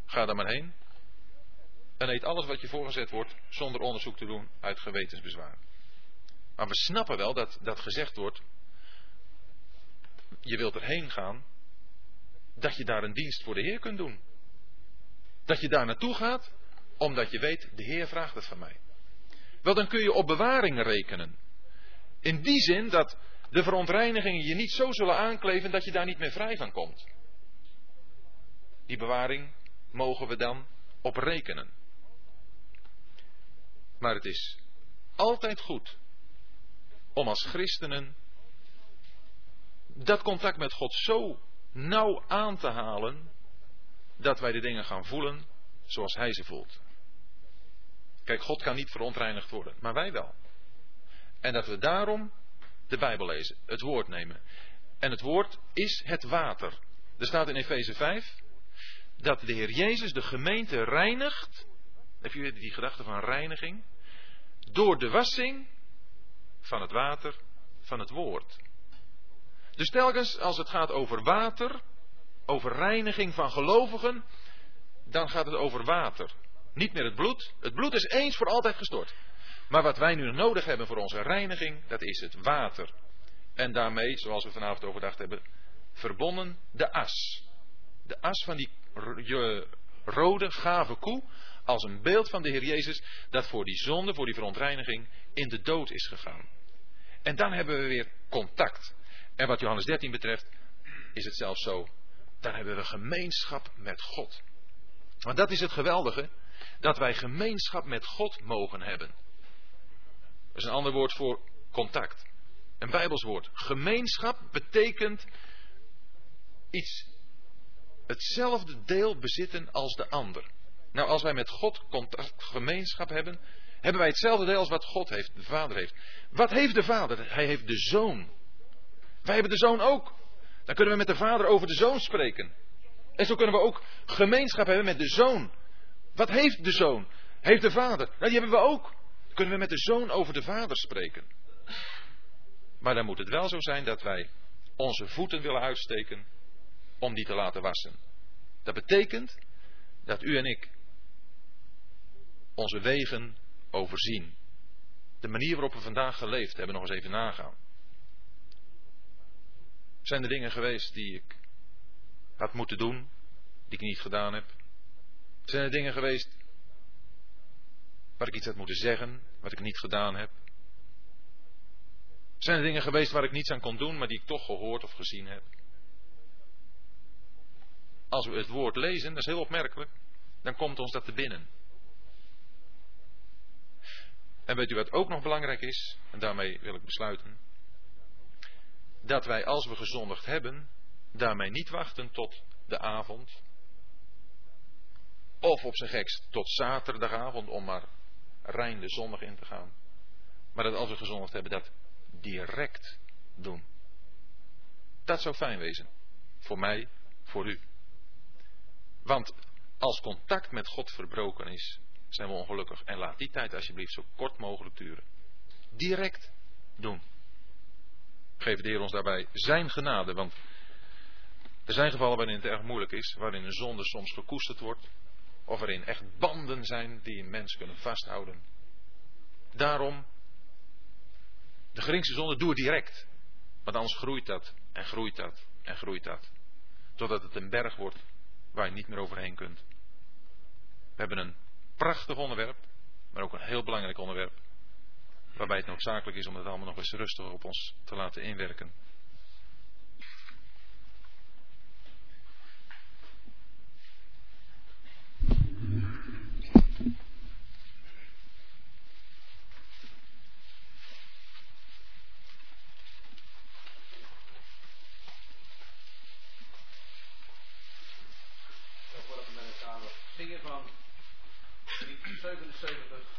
[SPEAKER 1] ga dan maar heen. En eet alles wat je voorgezet wordt zonder onderzoek te doen uit gewetensbezwaar. Maar we snappen wel dat dat gezegd wordt. Je wilt erheen gaan, dat je daar een dienst voor de Heer kunt doen. Dat je daar naartoe gaat, omdat je weet, de Heer vraagt het van mij. Wel, dan kun je op bewaring rekenen. In die zin dat de verontreinigingen je niet zo zullen aankleven dat je daar niet meer vrij van komt. Die bewaring mogen we dan op rekenen. Maar het is altijd goed om als christenen dat contact met God zo nauw aan te halen dat wij de dingen gaan voelen zoals Hij ze voelt. Kijk, God kan niet verontreinigd worden, maar wij wel. En dat we daarom de Bijbel lezen, het woord nemen. En het woord is het water. Er staat in Efeze 5 dat de Heer Jezus de gemeente reinigt. Heb je die gedachte van reiniging? Door de wassing van het water van het woord. Dus telkens als het gaat over water, over reiniging van gelovigen, dan gaat het over water. Niet meer het bloed. Het bloed is eens voor altijd gestort. Maar wat wij nu nodig hebben voor onze reiniging, dat is het water. En daarmee, zoals we vanavond overdacht hebben, verbonden de as. De as van die rode, gave koe, als een beeld van de Heer Jezus, dat voor die zonde, voor die verontreiniging, in de dood is gegaan. En dan hebben we weer contact. En wat Johannes 13 betreft, is het zelfs zo, dan hebben we gemeenschap met God. Want dat is het geweldige, dat wij gemeenschap met God mogen hebben. Dat is een ander woord voor contact. Een Bijbels woord. Gemeenschap betekent iets, hetzelfde deel bezitten als de ander. Nou, als wij met God contact, gemeenschap hebben, hebben wij hetzelfde deel als wat God heeft, de Vader heeft. Wat heeft de Vader? Hij heeft de Zoon. Wij hebben de Zoon ook. Dan kunnen we met de Vader over de Zoon spreken. En zo kunnen we ook gemeenschap hebben met de Zoon. Wat heeft de Zoon? Heeft de Vader? Nou, die hebben we ook. Dan kunnen we met de Zoon over de Vader spreken. Maar dan moet het wel zo zijn dat wij onze voeten willen uitsteken om die te laten wassen. Dat betekent dat u en ik onze wegen overzien. De manier waarop we vandaag geleefd hebben, nog eens even nagaan. Zijn er dingen geweest die ik had moeten doen, die ik niet gedaan heb? Zijn er dingen geweest waar ik iets had moeten zeggen, wat ik niet gedaan heb? Zijn er dingen geweest waar ik niets aan kon doen, maar die ik toch gehoord of gezien heb? Als we het woord lezen, dat is heel opmerkelijk, dan komt ons dat te binnen. En weet u wat ook nog belangrijk is? En daarmee wil ik besluiten. Dat wij als we gezondigd hebben, daarmee niet wachten tot de avond. Of op zijn gekst tot zaterdagavond om maar rein de zondag in te gaan. Maar dat als we gezondigd hebben, dat direct doen. Dat zou fijn wezen. Voor mij, voor u. Want als contact met God verbroken is, zijn we ongelukkig. En laat die tijd alsjeblieft zo kort mogelijk duren. Direct doen. Geef de Heer ons daarbij zijn genade. Want er zijn gevallen waarin het erg moeilijk is. Waarin een zonde soms gekoesterd wordt. Of waarin echt banden zijn die een mens kunnen vasthouden. Daarom, de geringste zonde doe het direct. Want anders groeit dat en groeit dat en groeit dat. Totdat het een berg wordt waar je niet meer overheen kunt. We hebben een prachtig onderwerp, maar ook een heel belangrijk onderwerp. Waarbij het noodzakelijk is om het allemaal nog eens rustig op ons te laten inwerken. over the same of those